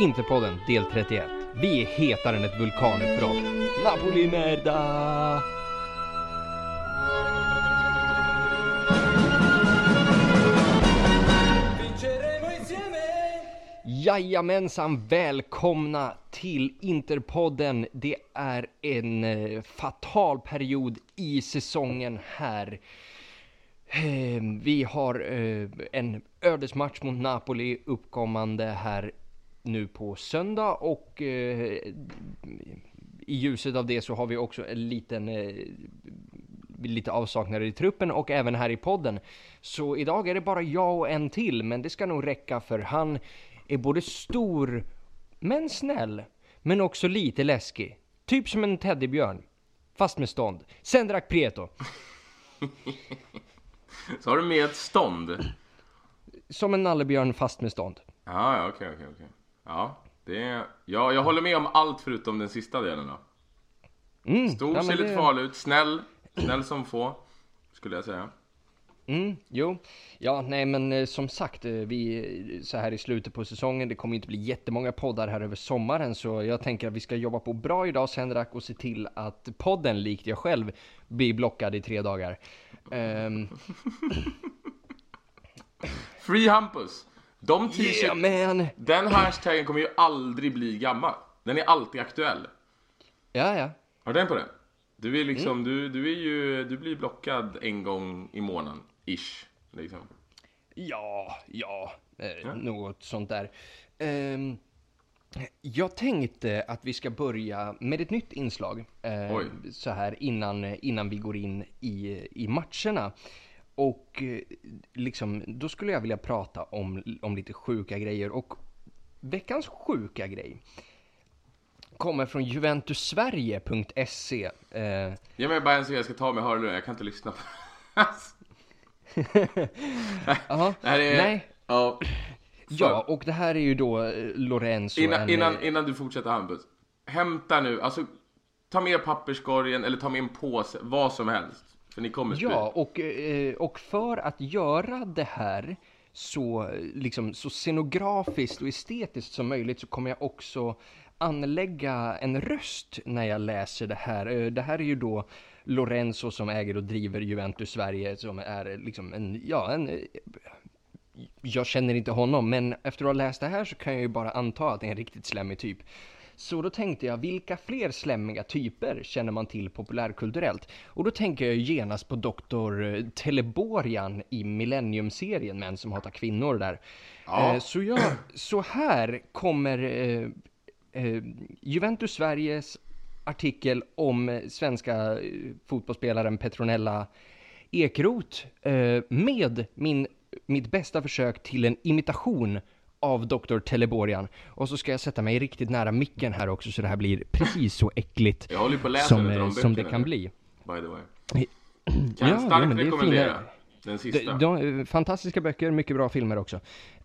Interpodden del 31. Vi är hetare än ett vulkanutbrott. Napoli merda! Jajamensan, välkomna till Interpodden. Det är en eh, fatal period i säsongen här. Ehm, vi har eh, en ödesmatch mot Napoli uppkommande här nu på söndag och eh, i ljuset av det så har vi också en liten eh, lite avsaknader i truppen och även här i podden. Så idag är det bara jag och en till, men det ska nog räcka för han är både stor men snäll, men också lite läskig. Typ som en teddybjörn, fast med stånd. Sendrak Prieto. Så har du med ett stånd? Som en nallebjörn fast med stånd. Ja, ja, okej, okej, okej. Ja, det är... Ja, jag håller med om allt förutom den sista delen då. Mm, Stor, ja, ser lite det- farlig ut, snäll, snäll som få, skulle jag säga. Mm, jo. Ja, nej men eh, som sagt, eh, vi eh, så här i slutet på säsongen, det kommer inte bli jättemånga poddar här över sommaren, så jag tänker att vi ska jobba på bra idag, Sendrak, och se till att podden, likt jag själv, blir blockad i tre dagar. Ehm, Free Hampus! De yeah t-shirt... Den hashtaggen kommer ju aldrig bli gammal. Den är alltid aktuell. Ja, ja. Har du tänkt på det? Du är liksom, Mm. du, du är ju, du blir blockad en gång i månaden, ish. Liksom. Ja, ja, eh, något sånt där. Ehm, jag tänkte att vi ska börja med ett nytt inslag Oj. så här innan, innan vi går in i, i matcherna. Och eh, liksom, då skulle jag vilja prata om, om lite sjuka grejer. Och veckans sjuka grej kommer från juventussverige.se. Eh, Ge mig bara en sekund, jag ska ta mig hörlurar, jag kan inte lyssna på aha, är... nej, Ja. ja, och det här är ju då eh, Lorenzo. Innan, en, innan, innan du fortsätter Hampus. Hämta nu, alltså ta med papperskorgen eller ta med en påse, vad som helst. För ni kommer. Ja, och, eh, och för att göra det här så, liksom, så scenografiskt och estetiskt som möjligt så kommer jag också anlägga en röst när jag läser det här. Eh, Det här är ju då Lorenzo som äger och driver Juventus Sverige som är liksom en, ja, en eh, jag känner inte honom, men efter att ha läst det här så kan jag ju bara anta att det är en riktigt slemmig typ. Så då tänkte jag, vilka fler slemmiga typer känner man till populärkulturellt? Och då tänker jag genast på Dr. Teleborian i Millennium-serien, Män som hatar kvinnor där. Ja. Eh, Så, jag, så här kommer eh, eh, Juventus Sveriges artikel om eh, svenska eh, fotbollsspelaren Petronella Ekroth eh, med min, mitt bästa försök till en imitation av Dr. Teleborian. Och så ska jag sätta mig riktigt nära micken här också så det här blir precis så äckligt som, eh, som det kan bli. By the way. Ja, Kan starkt men det är rekommendera. Den sista. De, de, fantastiska böcker, mycket bra filmer också.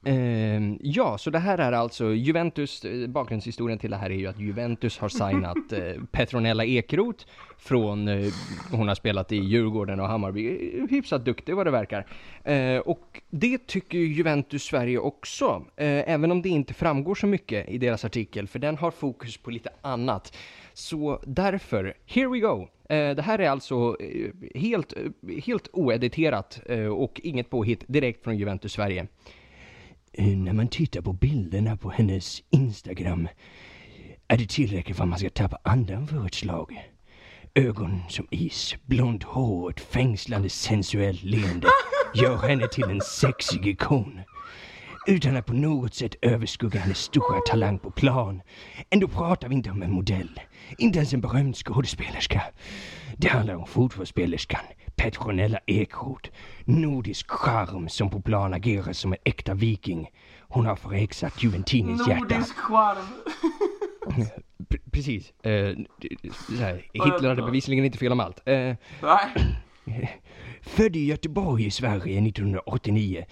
Ehm, ja, så det här är alltså Juventus, eh, bakgrundshistorien till det här är ju att Juventus har signat eh, Petronella Ekroth från, eh, hon har spelat i Djurgården och Hammarby, hyfsat duktig vad det verkar. Eh, och det tycker ju Juventus Sverige också, eh, även om det inte framgår så mycket i deras artikel, för den har fokus på lite annat. Så därför, here we go! Eh, det här är alltså eh, helt, eh, helt oediterat och inget påhitt direkt från Juventus Sverige. När man tittar på bilderna på hennes Instagram är det tillräckligt för att man ska tappa andan för ett slag. Ögon som is, blont hår och ett fängslande sensuellt leende gör henne till en sexig ikon. Utan att på något sätt överskugga hennes stora talang på plan. Ändå pratar vi inte om en modell. Inte ens en berömd skådespelerska. Det handlar om fotbollsspelerskan Petronella Ekroth. Nordisk charm som på plan agerar som en äkta viking. Hon har förhäxat Juventinens hjärta. Nordisk charm! P- precis. Eh, så här, Hitler hade bevisligen inte fel om allt. Eh, Nej. Född i Göteborg i Sverige 1989.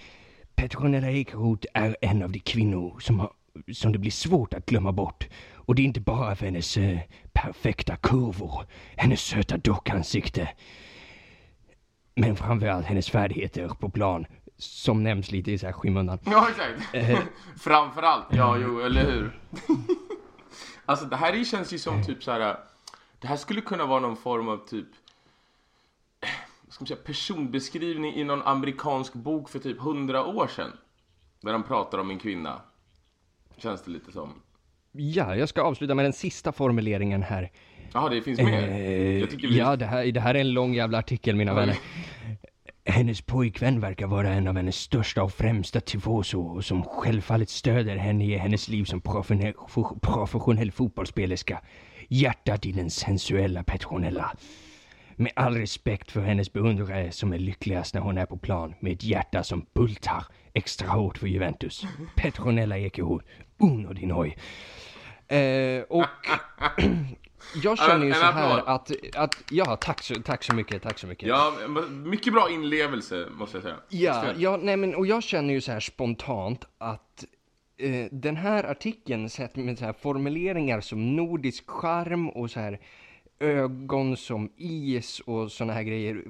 Petronella Ekroth är en av de kvinnor som, har, som det blir svårt att glömma bort. Och det är inte bara för hennes eh, perfekta kurvor, hennes söta dockansikte. Men framförallt hennes färdigheter på plan som nämns lite i så här skymundan. Ja, exakt. Framförallt, ja, jo, eller hur? alltså, det här känns ju som typ så här. Det här skulle kunna vara någon form av typ ska man säga, personbeskrivning i någon amerikansk bok för typ hundra år sedan. Där de pratar om en kvinna. Känns det lite som. Ja, jag ska avsluta med den sista formuleringen här. Jaha, det finns mer? Eh, vi... Ja, det här, det här är en lång jävla artikel mina vänner. Hennes pojkvän verkar vara en av hennes största och främsta tifoso som självfallet stöder henne i hennes liv som professionell, fotbollsspelerska. Hjärtat i den sensuella Petronella. Med all respekt för hennes beundrare som är lyckligast när hon är på plan med ett hjärta som bultar extra hårt för Juventus. Petronella Ekehor, uno di noi. Eh, och jag känner ju så här att, att, ja tack så, tack så mycket, tack så mycket. Ja, mycket bra inlevelse måste jag säga. Ja, ja nej men och jag känner ju så här spontant att eh, den här artikeln sett med så här formuleringar som nordisk charm och så här ögon som is och såna här grejer.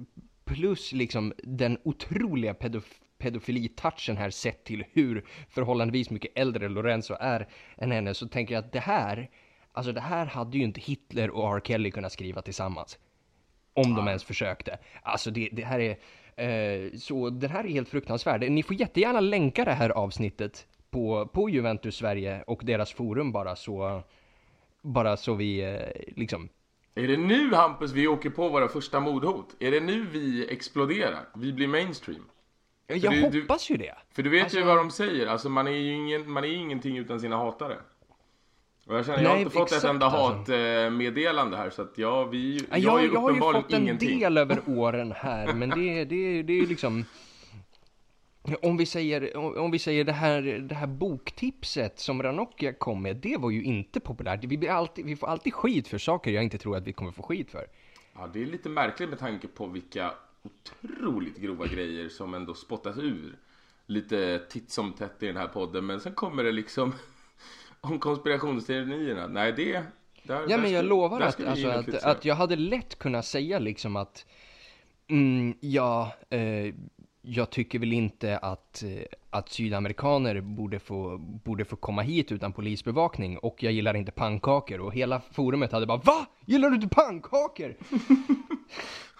Plus liksom den otroliga pedof pedofilitouchen här sett till hur förhållandevis mycket äldre Lorenzo är än henne så tänker jag att det här, alltså det här hade ju inte Hitler och R. Kelly kunnat skriva tillsammans. Om ja. de ens försökte. Alltså det, det här är, eh, så den här är helt fruktansvärd. Ni får jättegärna länka det här avsnittet på, på Juventus Sverige och deras forum bara så, bara så vi eh, liksom är det nu Hampus vi åker på våra första mordhot? Är det nu vi exploderar? Vi blir mainstream? Jag du, hoppas ju det. För du vet alltså... ju vad de säger, alltså man är ju ingen, man är ingenting utan sina hatare. Och jag känner, Nej, jag har inte fått ett enda alltså. hatmeddelande här så att ja, vi, jag, jag, jag, jag har ju fått en ingenting. del över åren här men det, det, det är ju liksom om vi säger, om vi säger det här, det här boktipset som Ranocchia kom med, det var ju inte populärt. Vi, alltid, vi får alltid skit för saker jag inte tror att vi kommer få skit för. Ja, det är lite märkligt med tanke på vilka otroligt grova grejer som ändå spottas ur. Lite titt som tätt i den här podden, men sen kommer det liksom om konspirationsteorierna. Nej, det... Där, ja, men jag lovar att, alltså, att, att jag hade lätt kunnat säga liksom att mm, ja, eh, jag tycker väl inte att, eh, att sydamerikaner borde få, borde få komma hit utan polisbevakning och jag gillar inte pannkakor och hela forumet hade bara VA? Gillar du inte pannkakor?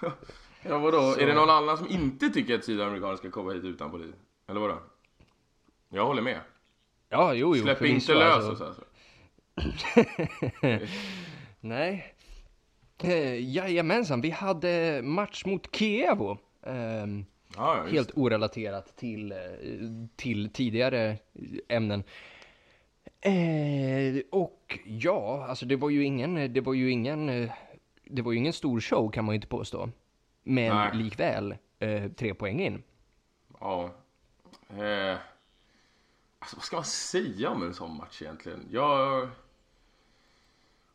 ja vadå, Så... är det någon annan som inte tycker att sydamerikaner ska komma hit utan polis? Eller vadå? Jag håller med. Ja, jo, jo. Släpp inte lös oss alltså. Nej. Eh, jajamensan, vi hade match mot Kievo. Um, Ja, helt orelaterat till, eh, till tidigare ämnen. Eh, och ja, alltså det var ju ingen, det var ju ingen, det var ju ingen stor show kan man ju inte påstå. Men Nej. likväl eh, tre poäng in. Ja. Eh, alltså vad ska man säga om en sån match egentligen? Jag...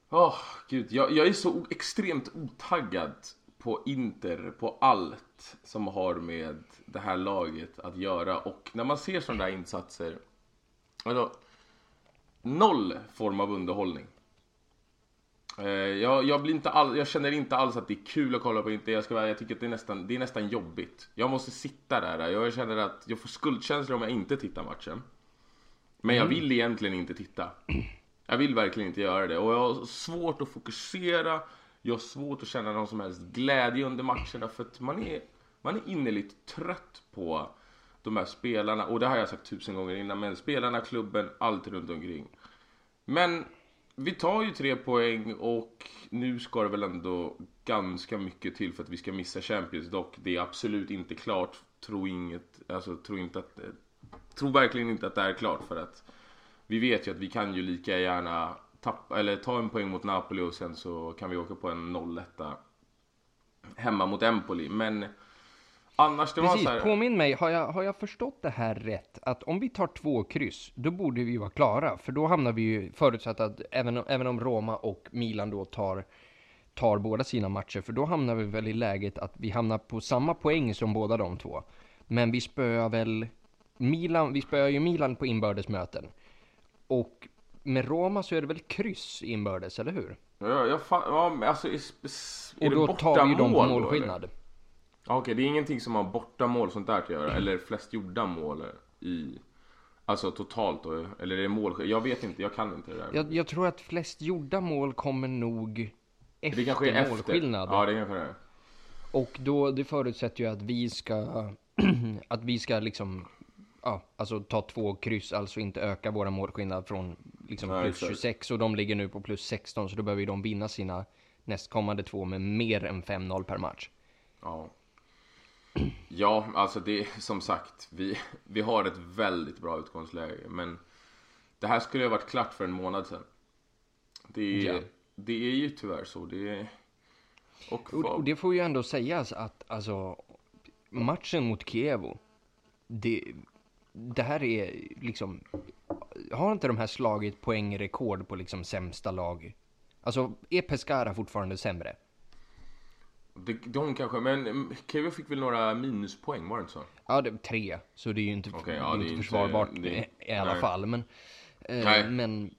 Åh, oh, gud. Jag, jag är så extremt otaggad på Inter, på allt som har med det här laget att göra. Och när man ser sådana där insatser, alltså, noll form av underhållning. Eh, jag, jag, blir inte all, jag känner inte alls att det är kul att kolla på Inter. Jag, ska vara, jag tycker att det är, nästan, det är nästan jobbigt. Jag måste sitta där. Jag känner att jag får skuldkänslor om jag inte tittar matchen. Men jag mm. vill egentligen inte titta. Jag vill verkligen inte göra det. Och jag har svårt att fokusera. Jag har svårt att känna någon som helst glädje under matcherna för att man är, man är innerligt trött på de här spelarna. Och det har jag sagt tusen gånger innan, men spelarna, klubben, allt runt omkring. Men vi tar ju tre poäng och nu ska det väl ändå ganska mycket till för att vi ska missa Champions. Dock, det är absolut inte klart. Tro inget, alltså tro inte att, tro verkligen inte att det är klart för att vi vet ju att vi kan ju lika gärna tappa, eller ta en poäng mot Napoli och sen så kan vi åka på en 0-1 hemma mot Empoli. Men annars det Precis, var så här... påminn mig, har jag, har jag förstått det här rätt? Att om vi tar två kryss, då borde vi vara klara. För då hamnar vi ju, förutsatt att även, även om Roma och Milan då tar tar båda sina matcher, för då hamnar vi väl i läget att vi hamnar på samma poäng som båda de två. Men vi spöar väl Milan, vi spöar ju Milan på inbördesmöten. Och med Roma så är det väl kryss inbördes, eller hur? Ja, jag fa- ja, alltså, är, är Och då tar vi ju dem på målskillnad. Ja, Okej, det är ingenting som har bortamål sånt där att göra, eller flest gjorda mål i... Alltså totalt då, eller är det mål? Jag vet inte, jag kan inte det där. Jag, jag tror att flest gjorda mål kommer nog efter det kanske är efter. målskillnad. Ja, det kanske det är. Och då, det förutsätter ju att vi ska, att vi ska liksom, ja, alltså ta två kryss, alltså inte öka våra målskillnad från liksom plus exakt. 26 och de ligger nu på plus 16 så då behöver ju de vinna sina nästkommande två med mer än 5-0 per match. Ja. Ja, alltså det är som sagt, vi, vi har ett väldigt bra utgångsläge. Men det här skulle ha varit klart för en månad sedan. Det är, Ja. det är ju tyvärr så. Det och, Och, och det får ju ändå sägas att alltså matchen mot Kievo, det, det här är liksom, har inte de här slagit poängrekord på liksom sämsta lag? Alltså är Pescara fortfarande sämre? det, de kanske, men mm, Kevin fick väl några minuspoäng, var det inte så? Ja, det tre, så det är ju inte, det är ja, det inte inte- försvarbart det är- i, alla nej. fall. Men, eh, men,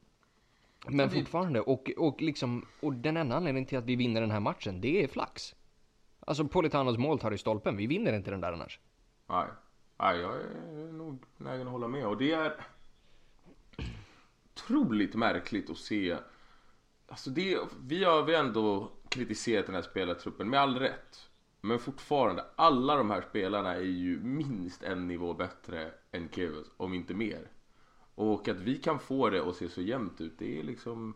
men fortfarande, och, och, liksom, och den enda anledningen till att vi vinner den här matchen, det är flax. Alltså Politanos mål tar i stolpen, vi vinner inte den där annars. Nej. Nej, jag är nog nägen att hålla med. Och det är otroligt märkligt att se. Alltså det, vi har vi ändå kritiserat den här spelartruppen med all rätt. Men fortfarande, alla de här spelarna är ju minst en nivå bättre än Kevus, om inte mer. Och att vi kan få det att se så jämnt ut, det är liksom...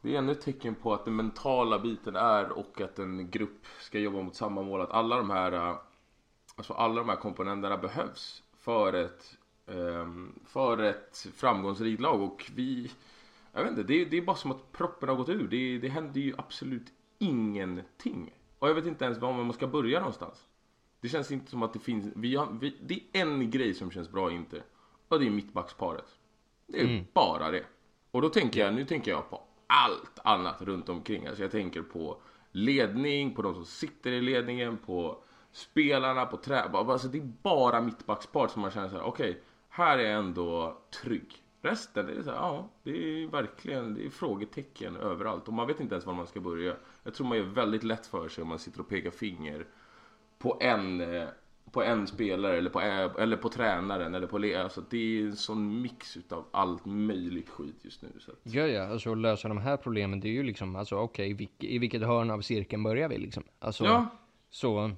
Det är ännu ett tecken på att den mentala biten är och att en grupp ska jobba mot samma mål. Att alla de här, alltså alla de här komponenterna behövs för ett, för ett framgångsrikt lag. Och vi, jag vet inte, det, är- det är bara som att proppen har gått ur. Det, det händer ju absolut ingenting. Och jag vet inte ens var man ska börja någonstans. Det känns inte som att det finns, vi har, vi, det är en grej som känns bra i Inter. Och det är mittbacksparet. Det är bara det. Och då tänker jag, nu tänker jag på allt annat runt omkring. Alltså jag tänker på ledning, på de som sitter i ledningen, på spelarna, på trä. Alltså det är bara mittbacksparet som man känner så här, okej, här är jag ändå trygg. Resten, det är så här, ja, det är verkligen, det är frågetecken överallt. Och man vet inte ens var man ska börja. Jag tror man gör väldigt lätt för sig om man sitter och pekar finger på en, eh, på en spelare eller på, eh, eller på tränaren eller på le- alltså det är en sån mix utav allt möjligt skit just nu. Så att, Ja, ja, alltså att lösa de här problemen, det är ju liksom, alltså okej, vilk, i vilket hörn av cirkeln börjar vi liksom? Alltså, ja, så,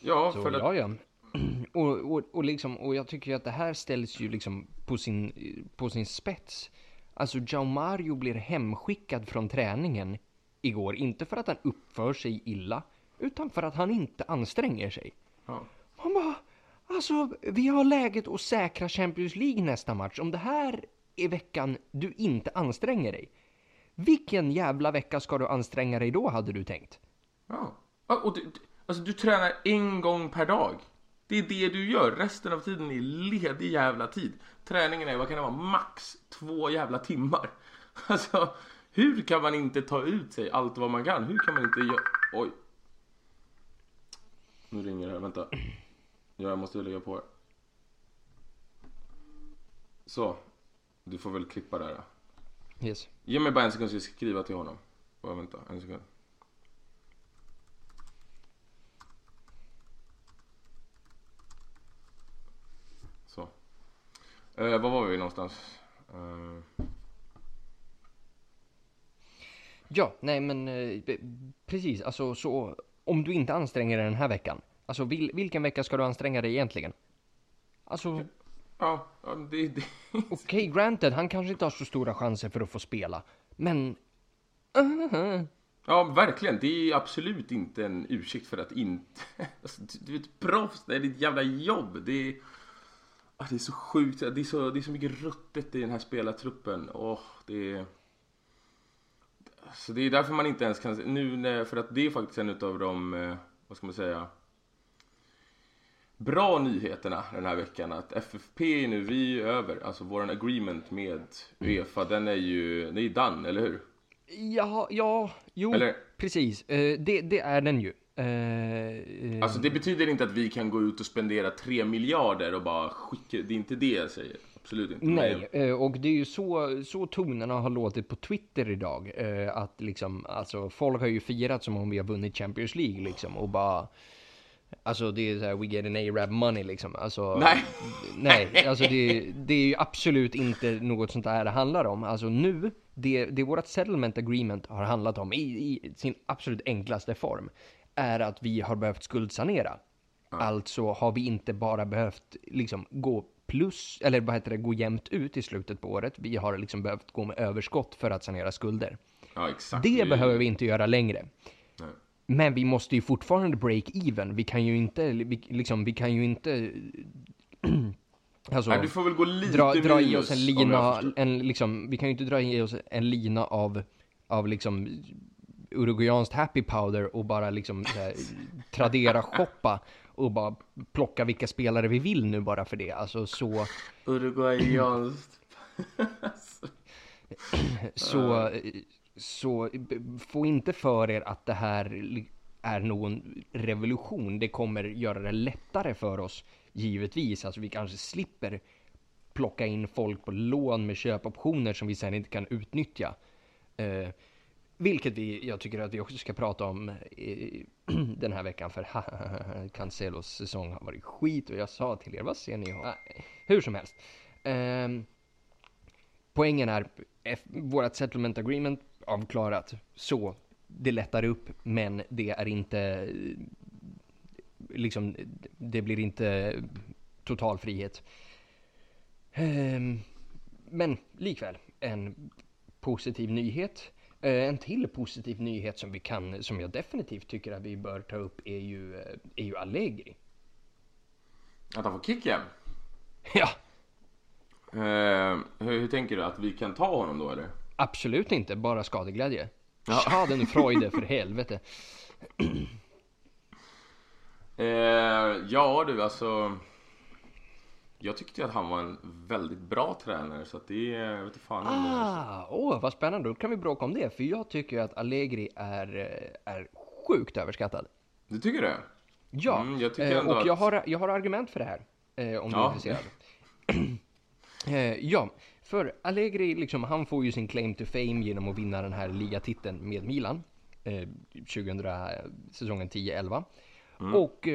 ja, så för att, ja, ja. Och, och, och liksom, och jag tycker ju att det här ställs ju liksom på sin, på sin spets. Alltså, Jao Mario blir hemskickad från träningen igår, inte för att han uppför sig illa, utan för att han inte anstränger sig. ja. Han bara, alltså vi har läget att säkra Champions League nästa match. Om det här är veckan du inte anstränger dig. Vilken jävla vecka ska du anstränga dig då, hade du tänkt? ja. Och du- alltså du tränar en gång per dag. Det är det du gör. Resten av tiden är ledig jävla tid. Träningen är, vad kan det vara, max två jävla timmar. Alltså, hur kan man inte ta ut sig allt vad man kan? Hur kan man inte göra... Oj. Nu ringer det här, vänta. Ja, jag måste lägga på här. Så. Du får väl klippa där. Yes. Ge mig bara en sekund så jag ska skriva till honom. Bara vänta, en sekund. Så. Eh, var var vi någonstans? Eh, Ja, nej men eh, precis, alltså så om du inte anstränger dig den här veckan, alltså vil, vilken vecka ska du anstränga dig egentligen? Alltså, ja, ja, det... det okej, granted, han kanske inte har så stora chanser för att få spela, men... Uh, ja, verkligen. Det är absolut inte en ursäkt för att inte... Alltså, du är ett proffs, det är ditt jävla jobb. Det är... Ah, det är så sjukt, det är så, det är så mycket ruttet i den här spelartruppen. Åh, det är... Så det är därför man inte ens kan... Nu när, för att det är faktiskt en av de, eh, vad ska man säga, bra nyheterna den här veckan. Att FFP är nu, vi är över. Alltså våran agreement med Uefa, den är ju, den är ju done, eller hur? ja, ja, jo, Eller- precis, eh, det, det är den ju. Eh, Alltså det betyder inte att vi kan gå ut och spendera 3 miljarder och bara skicka, det är inte det jag säger. Absolut inte. Nej, eh, och det är ju så, så tonerna har låtit på Twitter idag. eh, Att liksom, alltså folk har ju firat som om vi har vunnit Champions League liksom och bara Alltså det är såhär, we get an A-rap money liksom. Alltså, Nej. nej, alltså det, det är ju absolut inte något sånt där det handlar om. Alltså nu, det, det vårt settlement agreement har handlat om i, i sin absolut enklaste form är att vi har behövt skuldsanera. Alltså har vi inte bara behövt liksom gå plus, eller vad heter det, gå jämnt ut i slutet på året. Vi har liksom behövt gå med överskott för att sanera skulder. Ja, exakt. Det behöver vi inte göra längre. Nej. Men vi måste ju fortfarande break even. Vi kan ju inte, vi, liksom, vi kan ju inte... alltså, Nej, du får väl gå lite dra, dra i minus, oss en lina, en, liksom, vi kan ju inte dra i oss en lina av, av liksom uruguayanskt happy powder och bara liksom här, tradera shoppa och bara plocka vilka spelare vi vill nu bara för det. Alltså så, Uruguayanskt. så, så få inte för er att det här är någon revolution. Det kommer göra det lättare för oss, givetvis. Alltså vi kanske slipper plocka in folk på lån med köpoptioner som vi sen inte kan utnyttja. Eh, vilket vi, jag tycker att vi också ska prata om eh, den här veckan för Cancelos säsong har varit skit och jag sa till er, vad ser ni? Nej, hur som helst. Ehm, poängen är, F- vårat settlement agreement avklarat, så det lättar upp, men det är inte, eh, liksom, det blir inte total frihet. Ehm, men likväl, en positiv nyhet. Eh, En till positiv nyhet som vi kan, som jag definitivt tycker att vi bör ta upp är ju, eh, är ju Allegri. Att han får kicken? Ja, Eh, hur, hur tänker du? Att vi kan ta honom då eller? absolut inte, bara skadeglädje. Ja. Schadenfreude för helvete. Eh, ja du alltså. Jag tyckte att han var en väldigt bra tränare så att det är, jag vet fan är- Ah, åh vad spännande, då kan vi bråka om det. För jag tycker att Allegri är, eh, är sjukt överskattad. Du tycker det? Ja, Mm, jag tycker eh, ändå och jag att- har, jag har argument för det här. Eh, om du är Ja. intresserad. eh, ja, för Allegri, liksom, han får ju sin claim to fame genom att vinna den här ligatiteln med Milan. Eh, 2000, säsongen 10-11. Mm. Och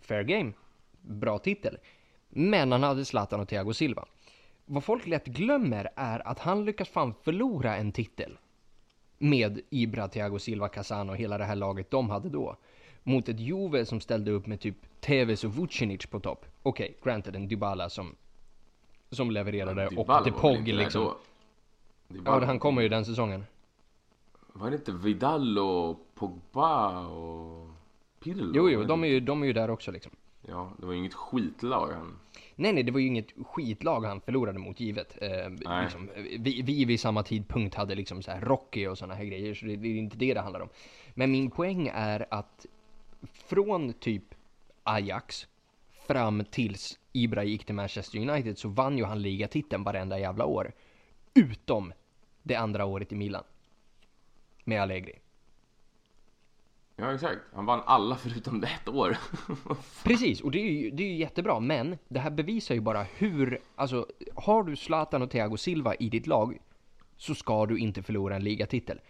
fair game, bra titel. Men han hade Zlatan och Thiago Silva. Vad folk lätt glömmer är att han lyckas fan förlora en titel med Ibra, Thiago Silva, Casano och hela det här laget de hade då. Mot ett Juve som ställde upp med typ Tevez och Vucinic på topp. Okej, granted en Dybala som, som levererade Dybala och DePog liksom. Dybala- Ja, han kommer ju den säsongen. Var det inte Vidal och Pogba och Pirlo? Jo, jo, de är ju, de är ju där också liksom. Ja, det var ju inget skitlag han. Nej, nej, det var ju inget skitlag han förlorade mot givet. Eh, liksom, vi, vi vid samma tidpunkt hade liksom så här Rocky och såna här grejer, så det, det är inte det det handlar om. Men min poäng är att från typ Ajax fram tills Ibra gick till Manchester United så vann ju han ligatiteln varenda jävla år. Utom det andra året i Milan. Med Allegri. Ja, exakt. Han vann alla förutom det ett år. Precis, och det är, ju, det är ju jättebra, men det här bevisar ju bara hur, alltså har du Zlatan och Thiago Silva i ditt lag så ska du inte förlora en ligatitel.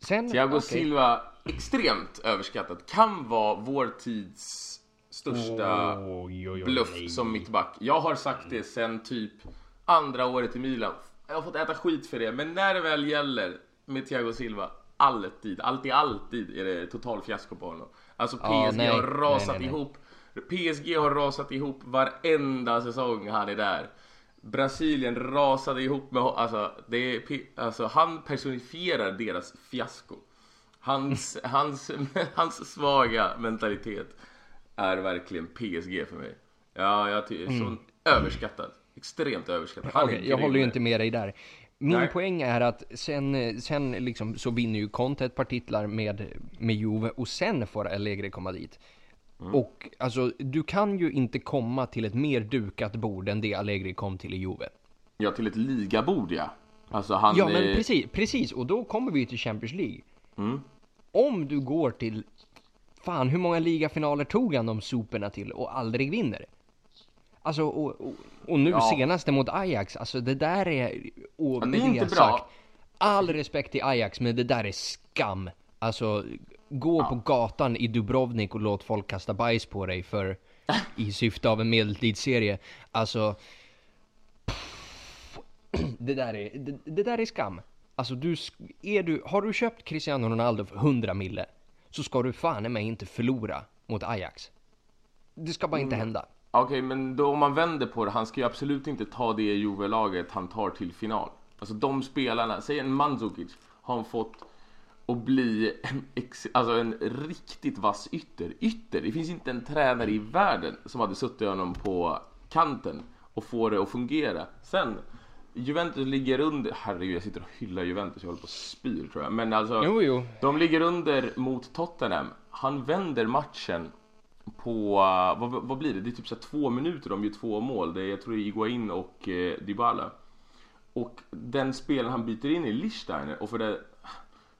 Sen, Thiago okej. Silva, extremt överskattad. Kan vara vår tids största Oj, oj, oj, bluff nej. som mittback. Jag har sagt det sen typ andra året i Milan. Jag har fått äta skit för det, men när det väl gäller med Thiago Silva, alltid, alltid, alltid är det total fiasko på honom. Alltså PSG Ja, nej. har rasat Nej, nej, ihop. PSG har rasat ihop varenda säsong han är där. Brasilien rasade ihop med alltså, det alltså han personifierar deras fiasko. Hans, hans, hans svaga mentalitet är verkligen PSG för mig. Ja, jag tycker sån överskattad. Extremt överskattad. Han Mm. Okej, jag håller ju inte med dig där. Min Nej. poäng är att sen, sen liksom så vinner ju Conte ett par titlar med, med Juve och sen får Allegri komma dit. Mm. Och alltså, du kan ju inte komma till ett mer dukat bord än det Allegri kom till i Juve. Ja, till ett ligabord ja. Alltså han Ja, men är- precis, precis. Och då kommer vi till Champions League. Mm. Om du går till... Fan, hur många ligafinaler tog han de soporna till och aldrig vinner? Alltså, och, och, och nu Ja. senaste mot Ajax, alltså det där är... Och Ja, det är inte bra. sagt, all respekt till Ajax, men det där är skam. Alltså, gå på gatan i Dubrovnik och låt folk kasta bajs på dig för i syfte av en medeltidsserie. Alltså, det där är, det, det där är skam. Alltså du, är du, har du köpt Cristiano Ronaldo för 100 mille så ska du fan i mig inte förlora mot Ajax. Det ska bara inte Mm. hända. Okej, men då om man vänder på det, han ska ju absolut inte ta det Juve-laget han tar till final. Alltså de spelarna, säg en Mandzukic, har han fått att bli en, alltså en riktigt vass ytter. Ytter, det finns inte en tränare i världen som hade suttit honom på kanten och få det att fungera. Sen, Juventus ligger under, herregud jag sitter och hyllar Juventus, jag håller på att spyr tror jag. Men alltså, Jo, jo. de ligger under mot Tottenham. Han vänder matchen på, vad, vad blir det? Det är typ så två minuter de gör två mål. Det är, jag tror det är Iguain och eh, Dybala. Och den spelaren han byter in är Lichtsteiner och för det,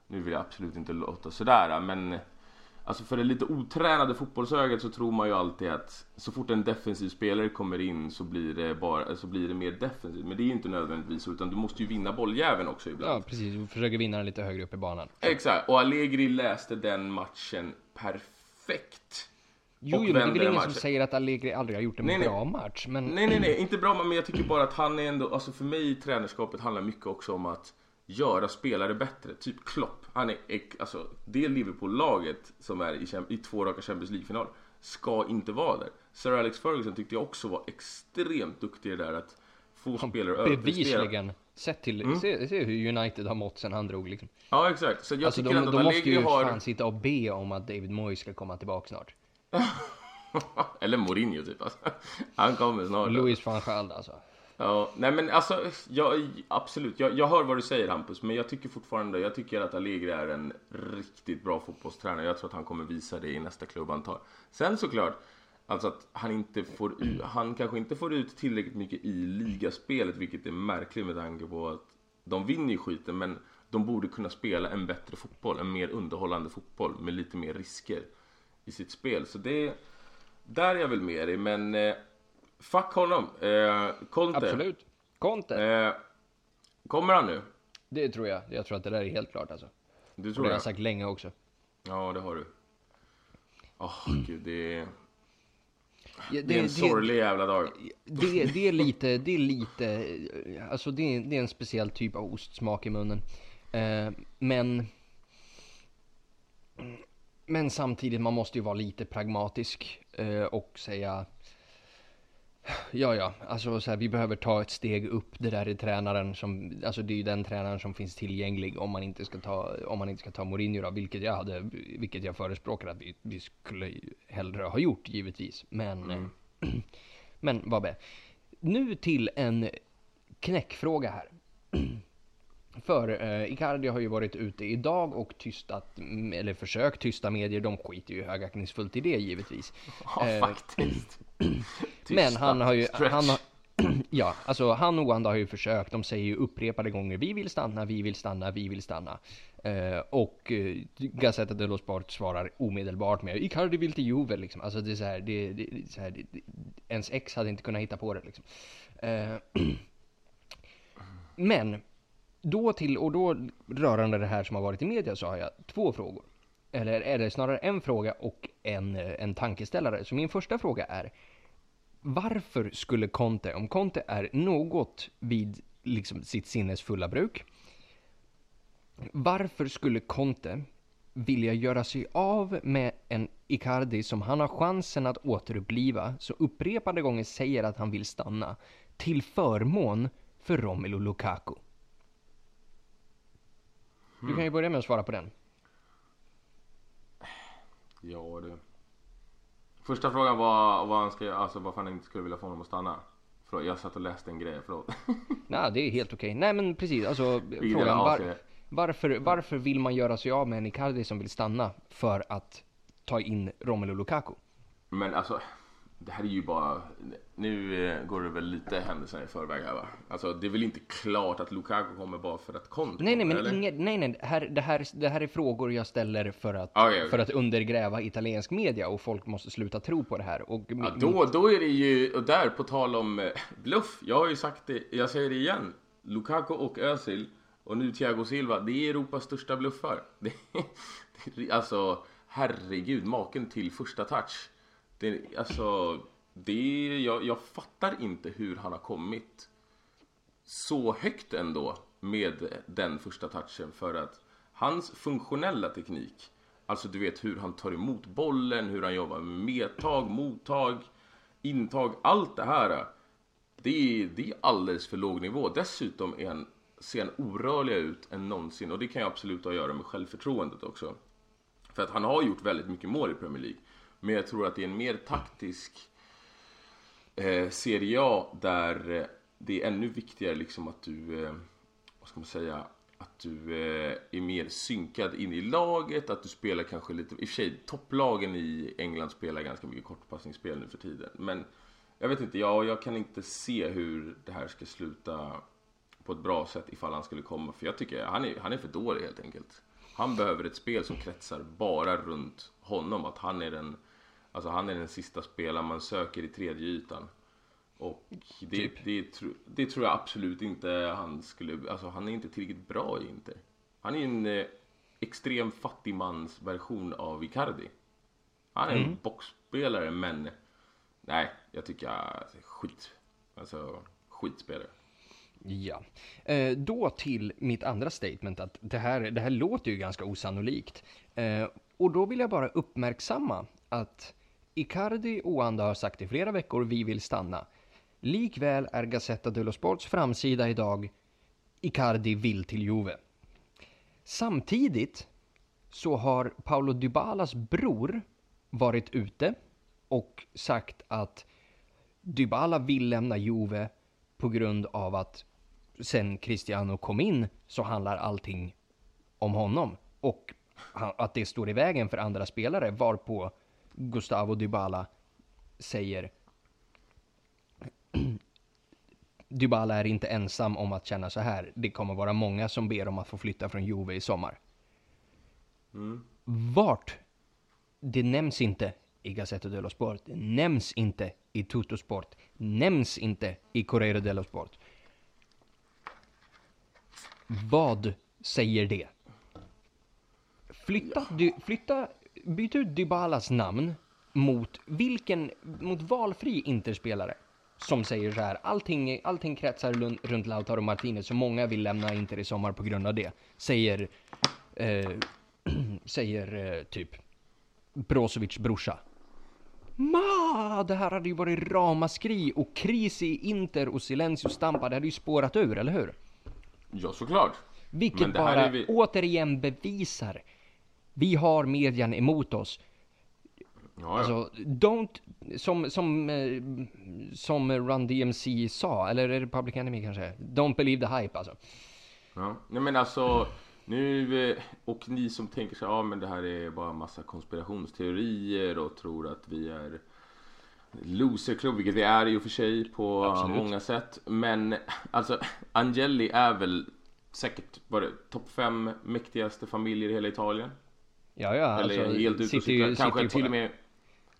nu vill jag absolut inte låta sådär men Alltså för det lite otränade fotbollsögat så tror man ju alltid att så fort en defensiv spelare kommer in så blir det, bara, så blir det mer defensivt. Men det är ju inte nödvändigtvis så utan du måste ju vinna bolljäveln också ibland. Ja, precis. Du försöker vinna den lite högre upp i banan. Exakt, och Allegri läste den matchen perfekt. Jo, jo, men det är väl ingen matchen. som säger att Allegri aldrig har gjort en Nej, nej. bra match, men... Nej, nej, nej, inte bra men jag tycker bara att han är ändå, alltså för mig tränarskapet handlar mycket också om att göra spelare bättre. Typ Klopp, han är, alltså det Liverpool-laget som är i, i två raka Champions League-final ska inte vara där. Sir Alex Ferguson tyckte jag också var extremt duktig i det där att få spelare att överprestera. Bevisligen. Sett till, Mm. se, se hur United har mått sen han drog liksom. Ja, exakt. Så jag Alltså tycker de, ändå de att måste ju har... fan sitta och be om att David Moyes ska komma tillbaka snart. Eller Mourinho typ alltså. Han kommer snart. Louis van Gaal alltså. Ja, nej men alltså, jag, absolut. Jag, jag hör vad du säger Hampus, men jag tycker fortfarande, jag tycker att Allegri är en riktigt bra fotbollstränare. Jag tror att han kommer visa det i nästa klubb han tar. Sen såklart, alltså att han inte får han kanske inte får ut tillräckligt mycket i ligaspelet, vilket är märkligt med tanke på att de vinner ju skiten, men de borde kunna spela en bättre fotboll, en mer underhållande fotboll med lite mer risker i sitt spel. Så det, där är jag väl med dig, men eh, fuck honom. Eh, Conte. Absolut. Conte. Eh, kommer han nu? Det tror jag. Jag tror att det där är helt klart alltså. Du Och tror det har det? jag sagt länge också. Ja, det har du. Åh, gud, det är, Ja, det är en sorglig jävla dag. det, det är lite, det är lite, alltså det är, det är en speciell typ av ostsmak i munnen. Eh, men, men samtidigt, man måste ju vara lite pragmatisk eh, och säga Ja, ja, alltså så här, vi behöver ta ett steg upp. Det där är tränaren som, alltså det är ju den tränaren som finns tillgänglig om man inte ska ta, om man inte ska ta Mourinho då, vilket jag hade, vilket jag förespråkar att vi, vi skulle hellre ha gjort givetvis. Men, eh, men vad be. Nu till en knäckfråga här. För eh, Icardi har ju varit ute idag och tystat, mm, eller försökt tysta medier. De skiter ju högaktningsfullt i det givetvis. Ja, Eh, faktiskt. Men han har ju, stretch. han har, ja, alltså han och Wanda har ju försökt. De säger ju upprepade gånger vi vill stanna, vi vill stanna, vi vill stanna. Eh, och eh, Gazzetta dello Sport svarar omedelbart med Icardi vill till Juve liksom. Alltså det är så här, det, det, det, så här det, ens ex hade inte kunnat hitta på det liksom. Eh, men då till, och då rörande det här som har varit i media så har jag två frågor. Eller är det snarare en fråga och en, eh, en tankeställare. Så min första fråga är varför skulle Conte, om Conte är något vid liksom sitt sinnes fulla bruk, varför skulle Conte vilja göra sig av med en Icardi som han har chansen att återuppliva, så upprepade gånger säger att han vill stanna, till förmån för Romelu Lukaku? Du kan ju börja med att svara på den. Ja, du. Första frågan var vad han ska, alltså varför han inte skulle vilja få honom att stanna. Förlåt, jag satt och läste en grej, förlåt. Nej, det är helt okej. Nej, men precis. Alltså, frågan var, varför, varför vill man göra sig av med en Icardi som vill stanna för att ta in Romelu Lukaku? Men alltså, det här är ju bara, nu eh, går det väl lite händelserna i förväg här va? Alltså det är väl inte klart att Lukaku kommer bara för att Conte Nej, nej, men eller? inget, nej, nej, det här, det, här, det här är frågor jag ställer för att, Okej, okej. för att undergräva italiensk media och folk måste sluta tro på det här. Och Ja, då, då är det ju, och där på tal om eh, bluff, jag har ju sagt det, jag säger det igen. Lukaku och Özil och nu Thiago Silva, det är Europas största bluffar. Det, det, alltså, herregud, maken till första touch. Det, alltså, det, jag, jag fattar inte hur han har kommit så högt ändå med den första touchen för att hans funktionella teknik, alltså du vet hur han tar emot bollen, hur han jobbar med medtag, mottag, intag, allt det här. Det är, det är alldeles för låg nivå. Dessutom är han, ser han orörligare ut än någonsin och det kan ju absolut ha att göra med självförtroendet också. För att han har gjort väldigt mycket mål i Premier League. Men jag tror att det är en mer taktisk eh, Serie A där eh, det är ännu viktigare liksom att du, eh, vad ska man säga, att du eh, är mer synkad in i laget, att du spelar kanske lite, i och för sig topplagen i England spelar ganska mycket kortpassningsspel nu för tiden. Men jag vet inte, jag, jag kan inte se hur det här ska sluta på ett bra sätt ifall han skulle komma. För jag tycker han är, han är för dålig helt enkelt. Han behöver ett spel som kretsar bara runt honom. Att han är den, alltså han är den sista spelaren man söker i tredje ytan. Och det, Typ. det, tro- det tror jag absolut inte han skulle, alltså han är inte tillräckligt bra i Inter. Han är en eh, extrem fattigmans version av Icardi. Han är en boxspelare men nej, jag tycker att skit. Alltså skitspelare. Ja. Eh, då till mitt andra statement att det här, det här låter ju ganska osannolikt. Eh, och då vill jag bara uppmärksamma att Icardi och andra har sagt i flera veckor vi vill stanna. Likväl är Gazzetta dello Sports framsida idag Icardi vill till Juve. Samtidigt så har Paolo Dybalas bror varit ute och sagt att Dybala vill lämna Juve på grund av att sen Cristiano kom in så handlar allting om honom och att det står i vägen för andra spelare varpå Gustavo Dybala säger Dybala är inte ensam om att känna så här. Det kommer vara många som ber om att få flytta från Juve i sommar. Vart? Det nämns inte i Gazzetta dello Sport. Det nämns inte i Tutto Sport. Nämns inte i Corriere dello Sport. Vad säger det? Flytta, dy, flytta, byt ut Dybalas namn mot vilken, mot valfri Interspelare som säger så här, allting, allting kretsar runt Lautaro Martinez, så många vill lämna Inter i sommar på grund av det. Säger, eh, säger eh, typ Brozovic brorsa. Ma, det här hade ju varit ramaskri och kris i Inter och Silencio Stampa, det hade ju spårat ur, eller hur? Ja, såklart. Vilket Men det här bara är vi- återigen bevisar vi har median emot oss. Ja. Alltså, don't, som, som, eh, som Run DMC sa, eller är det Public Enemy kanske? Don't believe the hype alltså. Ja. Nej men alltså, nu, eh, och ni som tänker så här, ja men det här är bara massa konspirationsteorier och tror att vi är loserklubb, vilket vi är i och för sig på Absolut. många sätt. Men alltså, Angeli är väl säkert, var det topp fem mäktigaste familjer i hela Italien? Ja, ja, Eller alltså, helt ute och cyklar. Kanske till och med,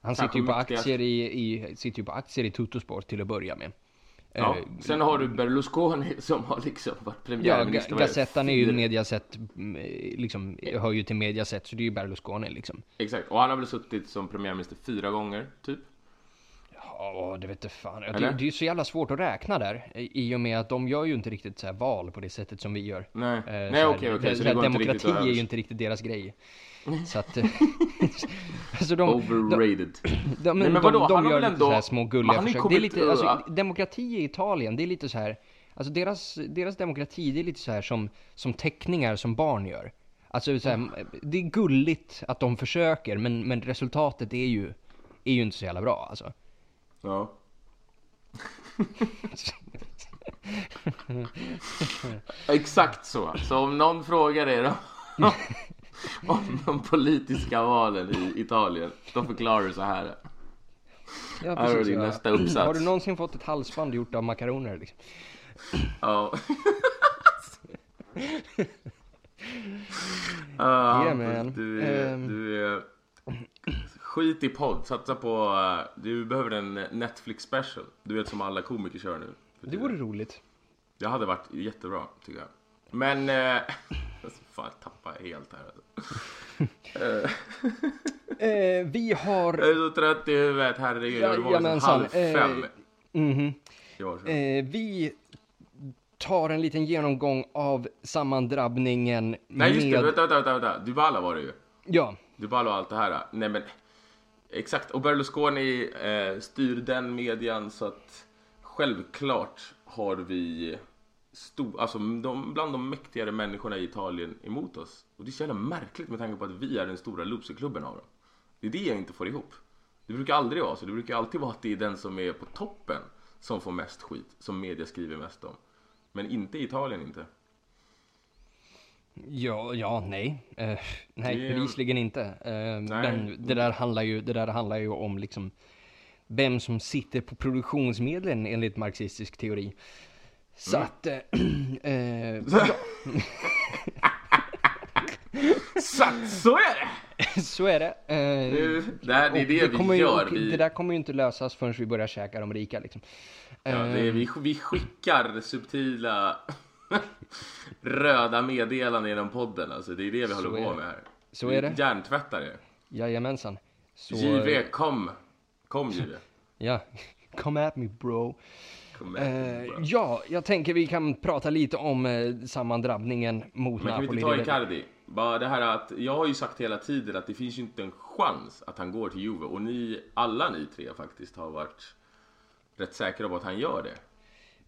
Han sitter ju på mäktigast. aktier i, i, sitter ju på aktier i Tuttosport till att börja med. ja. Eh, Sen har du Berlusconi som har liksom varit Ja, premiärminister. Det? Gazettan är ju Mediaset, mm, liksom, hör ju till Mediaset, så det är ju Berlusconi liksom. Exakt, och han har väl suttit som premiärminister fyra gånger, typ? Ja, det vet jag fan. Det, det är ju så jävla svårt att räkna där. I och med att de gör ju inte riktigt så val på det sättet som vi gör. Nej, Eh, nej så okej okej, så det går inte Demokrati är ju inte riktigt deras grej. Så att... alltså de, de, Overrated. de, Nej, men de, vadå? de Han har gör lite så ändå- här små gulliga försök. Det är lite, alltså, demokrati i Italien, det är lite så här... Alltså deras, deras demokrati, det är lite så här som, som teckningar som barn gör. Alltså så här, det är gulligt att de försöker, men, men resultatet är ju, är ju inte så jävla bra alltså. Ja. Exakt så. Så om någon frågar er om, om de politiska valen i Italien, då förklarar du så här. Ja, Här har du precis. din ja. nästa uppsats. Har du någonsin fått ett halsband gjort av makaroner liksom? Ja. Ah, Yeah, man. Du är, Ehm. du är... Skit i podd, satsa på... eh, du behöver en Netflix special. Du vet som alla komiker kör nu. Det vore roligt. Det hade varit jättebra, tycker jag. Men... Eh, fan, jag tappar helt här. alltså. Eh, vi har... Jag är så trött i huvudet, herregud. Jag var liksom halv fem. eh, i morse. Eh, vi tar en liten genomgång av sammandrabbningen Nej, just det. med... Vänta, vänta, vänta. vänta. Dybala var det ju. Ja, Dybala och allt det här. Nej men exakt. Och Berlusconi eh, styr den median så att självklart har vi stor, alltså de, bland de mäktigare människorna i Italien emot oss. Och det är så jävla märkligt med tanke på att vi är den stora loserklubben av dem. Det är det jag inte får ihop. Det brukar aldrig vara så. Det brukar alltid vara att det är den som är på toppen som får mest skit, som media skriver mest om. Men inte i Italien inte ja, ja, nej. Eh, nej, Det- bevisligen inte. Eh, Men det där, handlar ju, det där handlar ju om liksom vem som sitter på produktionsmedlen enligt marxistisk teori. Så Mm. att... Eh, eh, Så, så är det! så är det. Eh, Nu, det, här, det är det, vi ju, gör. och Vi, Det där kommer ju inte lösas förrän vi börjar käka de rika liksom. Ja, det är, vi, vi skickar subtila röda meddelanden genom podden. Alltså, det är det vi håller på med här. Så är det. Hjärntvättar det. Jajamensan. Så, JV, kom. Kom JV. Ja, come at me bro. Kom med. Eh, ja, jag tänker vi kan prata lite om eh, sammandrabbningen mot Men kan vi Napoli. inte ta Icardi? Bara det här att, jag har ju sagt hela tiden att det finns ju inte en chans att han går till Juve. Och ni, alla ni tre faktiskt, har varit rätt säkra på att han gör det.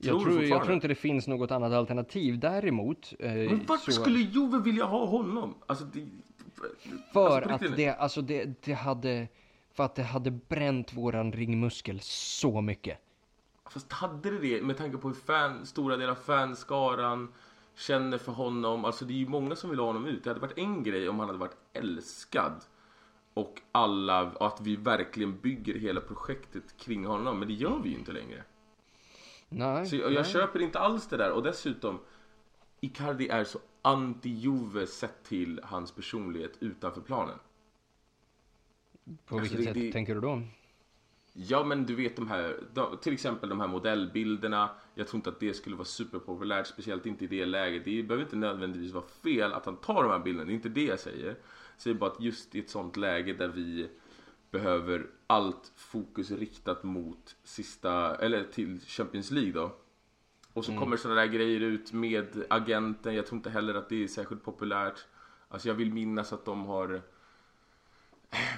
Jag, tror, jag tror inte det finns något annat alternativ. Däremot, eh, Men varför så, skulle Juve vilja ha honom? Alltså, det, för alltså, att det, alltså det, det hade, för att det hade bränt våran ringmuskel så mycket. Fast hade det det med tanke på hur fan, stora delar av fanskaran känner för honom. Alltså det är ju många som vill ha honom ut. Det hade varit en grej om han hade varit älskad. Och alla, och att vi verkligen bygger hela projektet kring honom. Men det gör vi ju inte längre. Nej, Så jag, jag köper inte alls det där. Och dessutom, Icardi är så anti-Juve sett till hans personlighet utanför planen. på alltså, vilket det- sätt det- tänker du då? Ja men du vet de här, till exempel de här modellbilderna. Jag tror inte att det skulle vara superpopulärt, speciellt inte i det läget. Det behöver inte nödvändigtvis vara fel att han tar de här bilderna, det är inte det jag säger. Jag säger bara att just i ett sånt läge där vi behöver allt fokus riktat mot sista, eller till Champions League då. Och så kommer sådana där grejer ut med agenten, jag tror inte heller att det är särskilt populärt. Alltså jag vill minnas att de har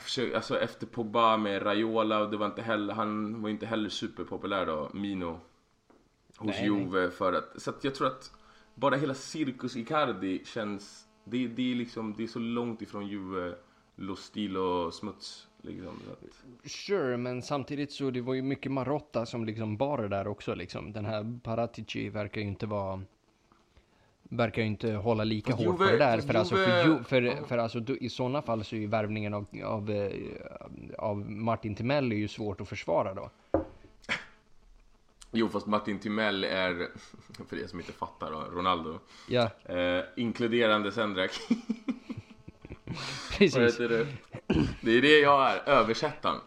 försök, alltså efter Pogba med Raiola, det var inte heller, han var inte heller superpopulär då, Mino. Hos Nej, Juve för att, så att jag tror att bara hela Circus Icardi känns, det, det är liksom, det är så långt ifrån Juve, lo stil och smuts liksom. Att, Sure, men samtidigt så det var ju mycket Marotta som liksom bar det där också liksom. Den här Paratici verkar ju inte vara verkar ju inte hålla lika Fast hårt på det där. För, alltså, för, för, för alltså, då- i sådana fall så är ju värvningen av, av, eh, av Martin Timell är ju svårt att försvara då. jo fast Martin Timell är, för er som inte fattar då, Ronaldo. Ja, Eh, inkluderande Sendrak. Vad precis. heter det? Det är det jag är, översättaren.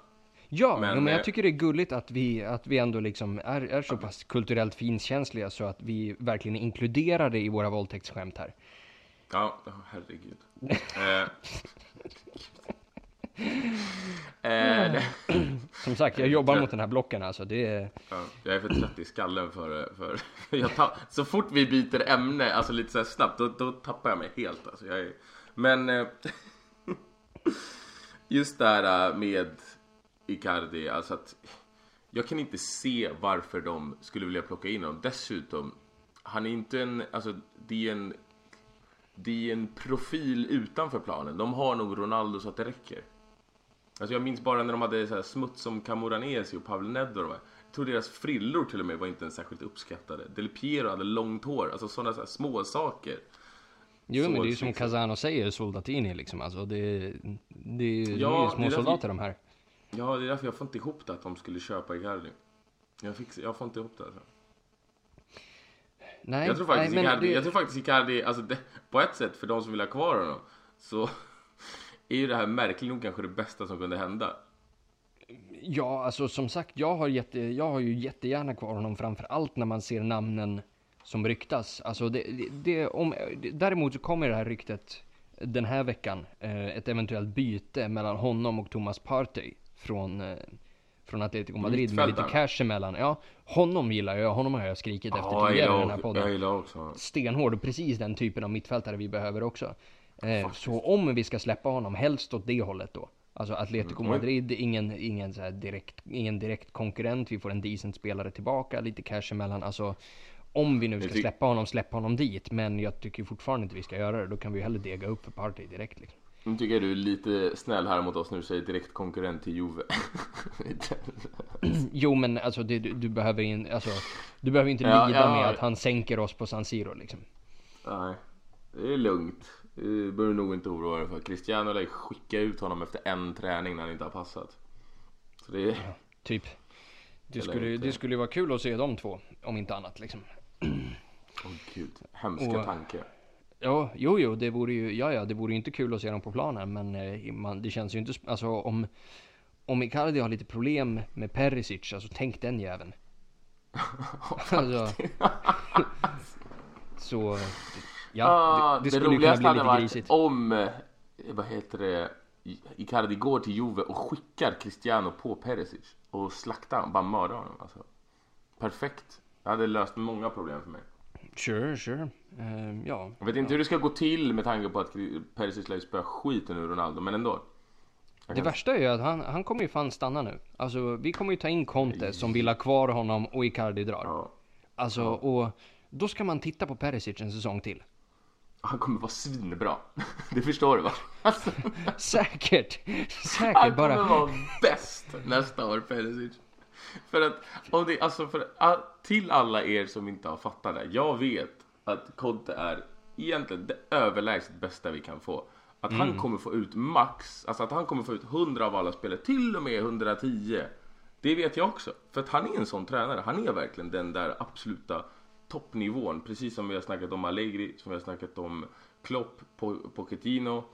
Ja, Men, men, men eh, jag tycker det är gulligt att vi, att vi ändå liksom är, är så pass kulturellt finkänsliga så att vi verkligen inkluderar det i våra våldtäktsskämt här. Ja, herregud. Eh, eh, Som sagt, jag jobbar mot den här blocken alltså. Det är... ja, jag är för trött i skallen för... för jag så fort vi byter ämne, alltså lite så snabbt, då, då tappar jag mig helt. Alltså, jag är, men eh, just det här äh, med Icardi, alltså att jag kan inte se varför de skulle vilja plocka in honom. Dessutom, han är inte en, alltså det är en det är en profil utanför planen. De har nog Ronaldo så att det räcker. Alltså jag minns bara när de hade så här smuts som Camoranesi och Pavel Nedved. och de här. Jag tror deras frillor till och med var inte ens särskilt uppskattade. Del Piero hade långt hår. Alltså sådana så här små saker. Jo, Så men det är ju som. Casano säger, soldatini liksom. Alltså det, det är ju Ja, de här. Ja, det är därför jag får inte ihop det att de skulle köpa Icardi. Jag, fix, jag får inte ihop det. Alltså. Nej, Jag tror faktiskt nej, Icardi, det- jag tror faktiskt Icardi, alltså det, på ett sätt för de som vill ha kvar honom så är ju det här märkligt nog kanske det bästa som kunde hända. Ja, alltså som sagt, jag har, jätte, jag har ju jättegärna kvar honom framför allt när man ser namnen som ryktas. Alltså det, det, det, om, däremot så kommer det här ryktet den här veckan, eh, ett eventuellt byte mellan honom och Thomas Partey från, eh, från Atletico Madrid med lite cash emellan. Ja, honom gillar jag, honom har jag skrikit efter Ja, tidigare i den här podden jag gillar också. stenhård och precis den typen av mittfältare vi behöver också. Eh, så om vi ska släppa honom, helst åt det hållet då. Alltså Atletico Mm. Madrid, ingen, ingen, så direkt, ingen direkt konkurrent, vi får en decent spelare tillbaka, lite cash emellan. Alltså om vi nu ska släppa honom, släppa honom dit. Men jag tycker fortfarande inte vi ska göra det. Då kan vi ju hellre dega upp för Partey direkt liksom. Nu tycker jag du är lite snäll här mot oss när du säger direkt konkurrent till Juve. Jo men alltså du, du behöver in, alltså, du behöver inte Ja, lida ja. med att han sänker oss på San Siro liksom. Nej, det är lugnt. Det behöver nog inte oroa dig för. Cristiano lär ju skicka ut honom efter en träning när han inte har passat. Så det är... Typ. Det skulle, det skulle vara kul att se de två, om inte annat liksom. Åh gud, hemska Och- tanke. Ja, jo, jo, det vore ju, ja, ja, det vore ju inte kul att se dem på planen, men eh, man, det känns ju inte, alltså om, om Icardi har lite problem med Perisic, alltså tänk den jäveln. alltså, så, ja, Ah, det, det skulle kunna bli lite varit grisigt. om, eh, vad heter det, Icardi går till Juve och skickar Cristiano på Perisic och slaktar honom, bara mördar honom. Alltså. Perfekt. Det hade löst många problem för mig. Sure, sure. Eh, ja, Jag vet inte hur det ska gå till med tanke på att Perisic lär ju spöa skiten ur Ronaldo, men ändå. Det värsta är ju att han, han kommer ju fan stanna nu. Alltså, vi kommer ju ta in Conte som vill ha kvar honom och Icardi drar. Ja. Alltså, och då ska man titta på Perisic en säsong till. Han kommer vara svinbra. Det förstår du va? Alltså, Säkert, han säkert kommer bara. vara bäst nästa år, Perisic. För att, om det, alltså för, till alla er som inte har fattat det. Jag vet att Conte är egentligen det överlägset bästa vi kan få. Att han kommer få ut max, alltså att han kommer få ut 100 av alla spelare, till och med 110. Det vet jag också. För att han är en sån tränare. Han är verkligen den där absoluta toppnivån. Precis som vi har snackat om Allegri, som vi har snackat om Klopp, Po- Pochettino,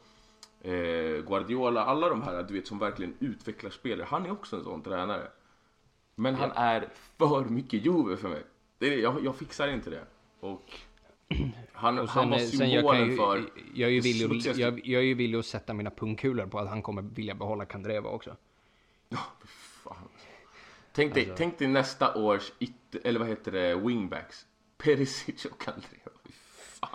eh, Guardiola. Alla de här du vet som verkligen utvecklar spelare. Han är också en sån tränare. Men han är för mycket Juve för mig. Det är, jag, jag fixar inte det. Och han, Och han sen, var jag, kan symbolen ju, för... jag, är ju villig, jag, jag är ju villig att sätta mina pungkulor på att han kommer vilja behålla Kandreva också. Fan. Tänk, dig, Alltså- tänk dig nästa års, it, eller vad heter det, wingbacks. Perisic och Andrea. Fy fan.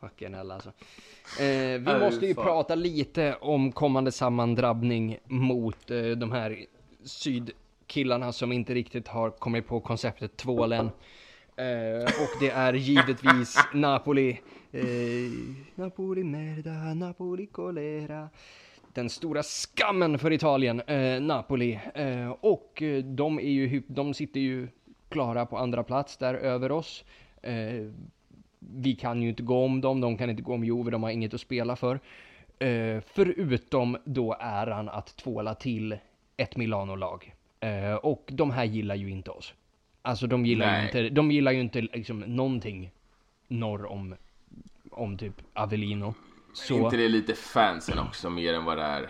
Fucking hell alltså. Eh, vi Nej, måste ju fan. prata lite om kommande sammandrabbning mot eh, de här Killarna som inte riktigt har kommit på konceptet tvålen. Eh, och det är givetvis Napoli. Eh, Napoli merda, Napoli colera. Den stora skammen för Italien, eh, Napoli. Eh, och eh, de, är ju, de sitter ju klara på andra plats där över oss. Eh, vi kan ju inte gå om dem, de kan inte gå om Juve, de har inget att spela för. Eh, förutom då äran att tvåla till ett Milano-lag. Eh, och de här gillar ju inte oss. Alltså de gillar ju Nej. inte, de gillar ju inte liksom någonting norr om, om typ Avellino. Så inte det lite fansen också mer än vad det är?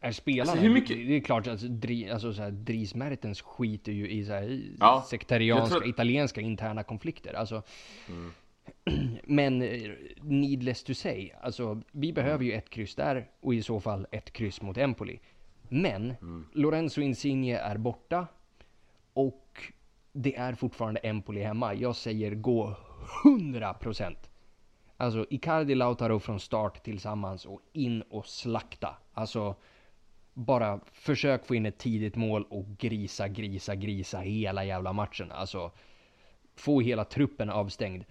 är spelarna, Alltså, hur mycket- det, är klart att dri, alltså, så här, Dries Mertens skiter ju i så här, Ja, sektarianska, tror- Mm. italienska interna konflikter. Alltså, Men eh, needless to say, alltså vi behöver ju ett kryss där och i så fall ett kryss mot Empoli. Men Mm. Lorenzo Insigne är borta och det är fortfarande Empoli hemma. Jag säger gå 100%. Alltså Icardi Lautaro från start tillsammans och in och slakta. Alltså bara försök få in ett tidigt mål och grisa, grisa, grisa hela jävla matchen. Alltså få hela truppen avstängd.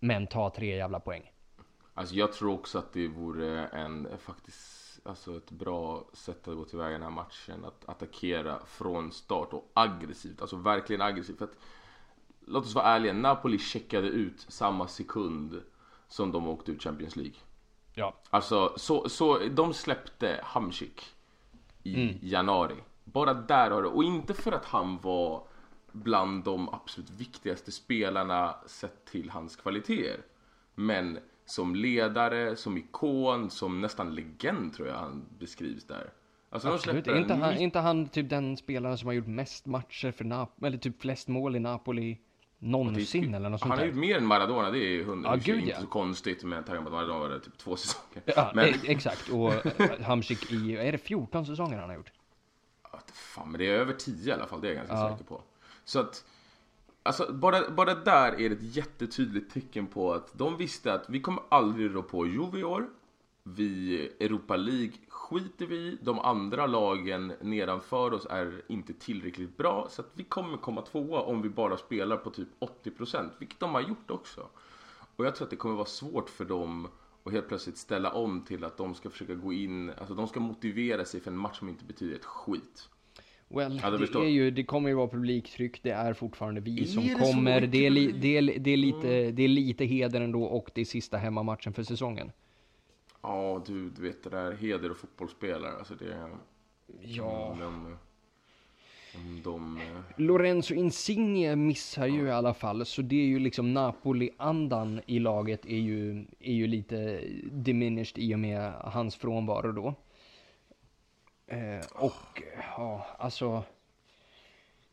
Men ta tre jävla poäng. Alltså jag tror också att det vore en faktiskt alltså ett bra sätt att gå tillväga i den här matchen. Att attackera från start och aggressivt. Alltså verkligen aggressivt. För att, låt oss vara ärliga. Napoli checkade ut samma sekund som de åkte ut Champions League. Ja. Alltså så, så de släppte Hamsik i Mm. januari. bara där har det, och inte för att han var bland de absolut viktigaste spelarna sett till hans kvaliteter. Men som ledare, som ikon, som nästan legend tror jag han beskrivs där. Alltså, Absolut, är inte, han, inte han typ den spelaren som har gjort mest matcher för Napoli, eller typ flest mål i Napoli någonsin eller något sånt Han har gjort mer än Maradona, det är hundra, ja, gud, inte ja. så konstigt med tanke på att Maradona var typ två säsonger. Ja, men... E- exakt, och eh, Hamsik i, är det 14 säsonger han har gjort? Ja, fan, men det är över 10 i alla fall, det är jag ganska ja. säker på. Så att, alltså bara, bara där är det ett jättetydligt tecken på att de visste att vi kommer aldrig rå på Juve i år. Vi, Europa League skiter vi i. De andra lagen nedanför oss är inte tillräckligt bra. Så att vi kommer komma tvåa om vi bara spelar på typ 80%. Vilket de har gjort också. Och jag tror att det kommer vara svårt för dem att helt plötsligt ställa om till att de ska försöka gå in, alltså de ska motivera sig för en match som inte betyder ett skit. Well, ja, det, är ju, det kommer ju vara publiktryck, det är fortfarande vi är som det kommer. Det är, li, det, är, det, är lite, det är lite heder ändå och det är sista hemmamatchen för säsongen. Ja, du, du vet det där heder och fotbollsspelare, alltså det... Ja. De, de, de, Lorenzo Insigne missar ju ja. i alla fall, så det är ju liksom Napoli-andan i laget är ju, är ju lite diminished i och med hans frånvaro då. Eh, och ja, alltså.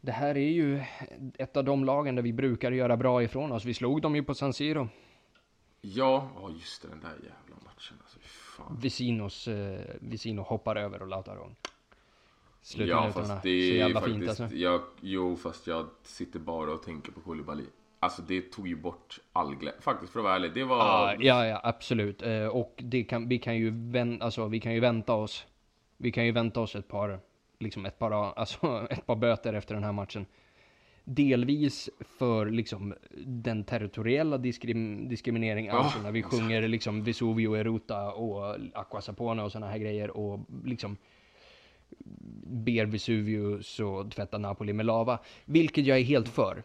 Det här är ju ett av de lagen där vi brukar göra bra ifrån oss. Vi slog dem ju på San Siro. Ja, ja just det, den där jävla matchen. Alltså, fan. Visinos, eh, Visino hoppar över och Lautaro. Ja, fast det är Så jävla faktiskt, fint alltså. jag, jo, fast jag sitter bara och tänker på Koulibaly. Alltså det tog ju bort all glädje. Faktiskt för att vara ärlig, det var... Ah, ja, ja, absolut. Eh, och det kan, vi, kan ju vän, alltså, vi kan ju vänta oss vi kan ju vänta oss ett par, liksom ett par, alltså ett par böter efter den här matchen. Delvis för liksom den territoriella diskrim diskrimineringen, oh. alltså när vi sjunger liksom Vesuvio Eruta och Aqua Sapona och sådana här grejer och liksom ber Vesuvius och tvätta Napoli med lava, vilket jag är helt för.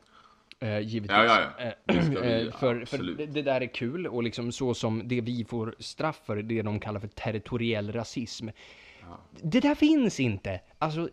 Eh, givetvis. Ja, ja, ja. Eh, eh för, för det, det, där är kul och liksom så som det vi får straff för, det de kallar för territoriell rasism. Det där finns inte. Alltså,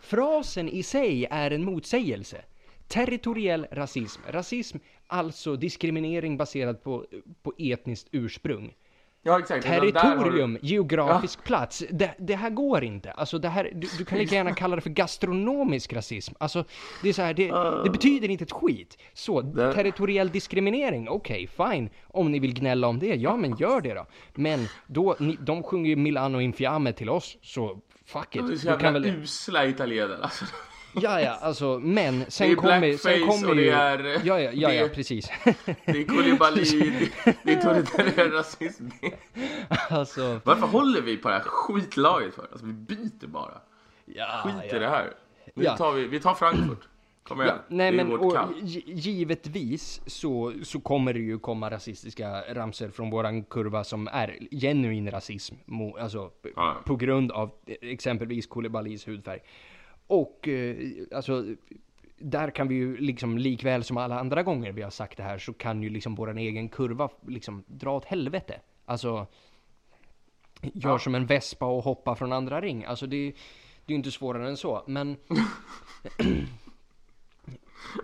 frasen i sig är en motsägelse. Territoriell rasism. Rasism, alltså diskriminering baserad på, på etniskt ursprung. Ja, exakt. Territorium, du... geografisk ja. plats. Det, det, här går inte. Alltså det här, du, du, kan lika gärna kalla det för gastronomisk rasism. Alltså, det är så här, det, det betyder inte ett skit. Så, det... territoriell diskriminering, okej, okay, fine. Om ni vill gnälla om det, ja men gör det då. Men då, ni, de sjunger ju Milano Infiamme till oss, så fuck it. De är så jävla väl... usla italienare alltså. Ja, ja, alltså, men sen kommer sen kommer ju... Det är Ja, ja, ja, ja precis. Det är Koulibaly, det är territoriell rasism. Alltså... Varför håller vi på det här skitlaget för? Alltså, vi byter bara. Ja, Skit i det här. Nu ja. tar vi, vi tar Frankfurt. Kom igen. Ja, nej, men och, givetvis så, så kommer det ju komma rasistiska ramser från våran kurva som är genuin rasism. Alltså ja. på grund av exempelvis Koulibalys hudfärg. Och eh, alltså, där kan vi ju liksom likväl som alla andra gånger vi har sagt det här så kan ju liksom våran egen kurva liksom dra åt helvete. Alltså, gör ja. som en vespa och hoppa från andra ring. Alltså det, det är ju inte svårare än så, men...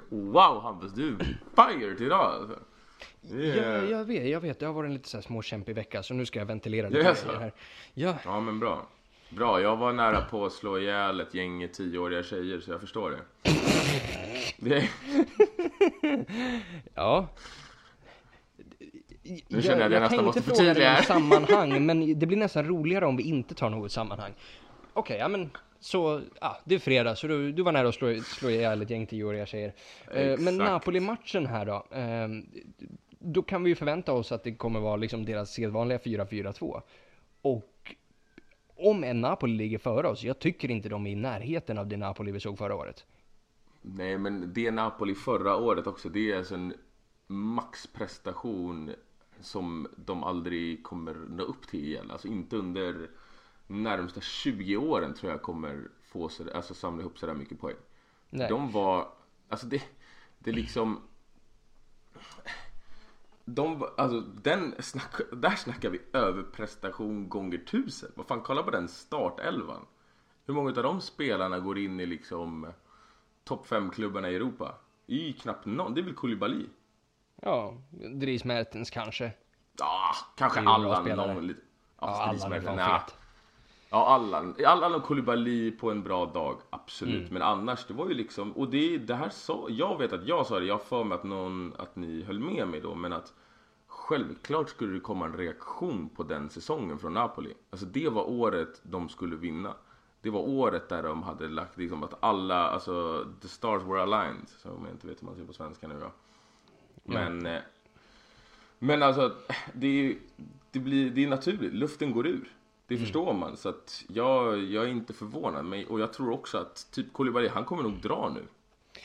wow Hampus, du är fired idag alltså. Yeah. Ja, jag vet, jag vet. Det har varit en lite så här småkämpig vecka så nu ska jag ventilera lite. Yes. Här. Ja. ja, men bra. Bra, jag var nära på att slå ihjäl ett gäng tioåriga tjejer så jag förstår det. det... ja. Nu känner jag att jag, jag nästan måste förtydliga här. sammanhang, men det blir nästan roligare om vi inte tar något sammanhang. Okej, okay, ja men så, ja, det är fredag, så du, du var nära att slå, slå ihjäl ett gäng tioåriga tjejer. Eh, men Napoli-matchen här då. Eh, då kan vi ju förvänta oss att det kommer vara liksom deras sedvanliga 4-4-2. Och om en Napoli ligger före oss, jag tycker inte de är i närheten av det Napoli vi såg förra året. Nej, men det Napoli förra året också, det är alltså en maxprestation som de aldrig kommer nå upp till igen. Alltså inte under närmsta 20 åren tror jag kommer få så, alltså samla ihop så där mycket poäng. Nej. De var, alltså det, det är liksom de, alltså den snack, där snackar vi överprestation gånger tusen. Vad fan, kolla på den startelvan. Hur många av de spelarna går in i liksom topp 5-klubbarna i Europa? I knappt någon. Det är väl Koulibaly? Ja, Dries Mertens kanske. Ja, kanske Det är ju Allan. spelare. Någon, lite. Ja, Dries Allan är fan fet. Ja, Allan. Allan och Koulibaly på en bra dag, absolut. Mm. Men annars, det var ju liksom, och det, det här sa, jag vet att jag sa det, jag har för mig att någon, att ni höll med mig då, men att självklart skulle det komma en reaktion på den säsongen från Napoli. Alltså det var året de skulle vinna. Det var året där de hade lagt liksom att alla, alltså the stars were aligned, så om jag inte vet hur man säger på svenska nu då. Men, eh, men alltså, det, är- det, blir, det är naturligt, luften går ur. Det Mm. förstår man, så att jag, jag är inte förvånad. Men, och jag tror också att typ Koulibaly, han kommer nog dra nu.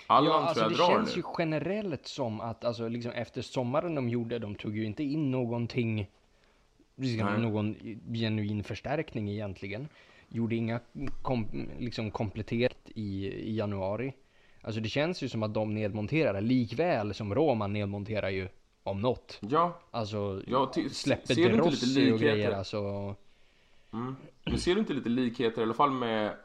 Allan Ja, alltså tror det jag drar känns nu. ju generellt som att, alltså liksom efter sommaren de gjorde, de tog ju inte in någonting, liksom, någon genuin förstärkning egentligen. Gjorde inga kom, liksom kompletterat i, i januari. Alltså det känns ju som att de nedmonterar, likväl som Roma nedmonterar ju om något. Ja, Alltså Ja, släpper ser du inte De lite Rossi och grejer alltså. Men ser du inte lite likheter i alla fall med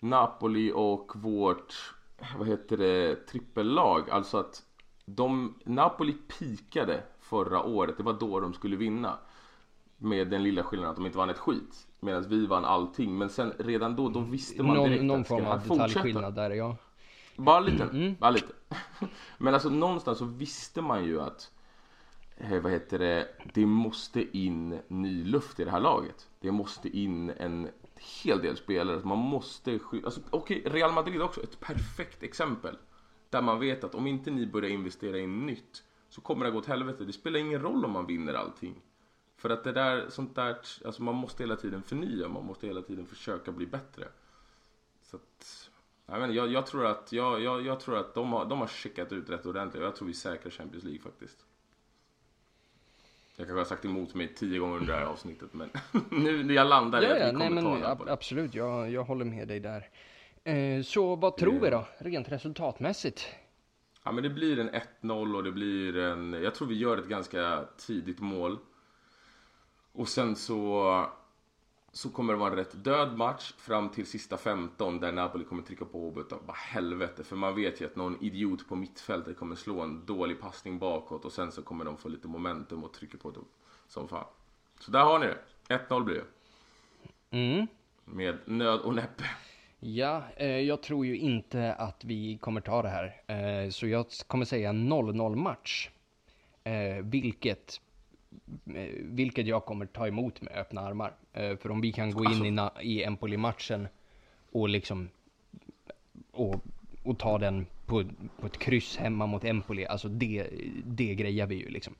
Napoli och vårt, vad heter det, trippellag? Alltså att de, Napoli pikade förra året, det var då de skulle vinna. Med den lilla skillnaden att de inte vann ett skit. Medan vi vann allting. Men sen redan då, då visste man direkt Någon, någon att form av detaljskillnad där ja. Bara lite. Mm. Bara lite. Men alltså någonstans så visste man ju att Eh, vad heter det, det måste in ny luft i det här laget. Det måste in en hel del spelare. Man måste alltså, Okej, Real Madrid också, ett perfekt exempel. Där man vet att om inte ni börjar investera i nytt så kommer det gå åt helvete. Det spelar ingen roll om man vinner allting. För att det där, sånt där, alltså man måste hela tiden förnya, man måste hela tiden försöka bli bättre. Så att, jag, menar, jag, jag tror att, jag, jag, jag tror att de, har, de har checkat ut rätt ordentligt och jag tror vi säkrar Champions League faktiskt. Jag kanske har sagt emot mig tio gånger under det här avsnittet men nu när jag landar i Ja, ja, nej men ab- absolut, jag, jag håller med dig där. Eh, så vad tror vi då, rent resultatmässigt? Ja men det blir en 1-0 och det blir en, jag tror vi gör ett ganska tidigt mål. Och sen så, så kommer det vara en rätt död match fram till sista 15 där Napoli kommer trycka på och bara helvete. För man vet ju att någon idiot på mittfältet kommer slå en dålig passning bakåt och sen så kommer de få lite momentum och trycka på det som fan. Så där har ni det. 1-0 blir det. Mm. Med nöd och näppe. Ja, eh, jag tror ju inte att vi kommer ta det här. Eh, så jag kommer säga 0-0 match. Eh, vilket, vilket jag kommer ta emot med öppna armar. Eh, för om vi kan gå in i, na- i Empoli-matchen och liksom och, och ta den på, på ett kryss hemma mot Empoli, alltså det, det grejar vi ju liksom.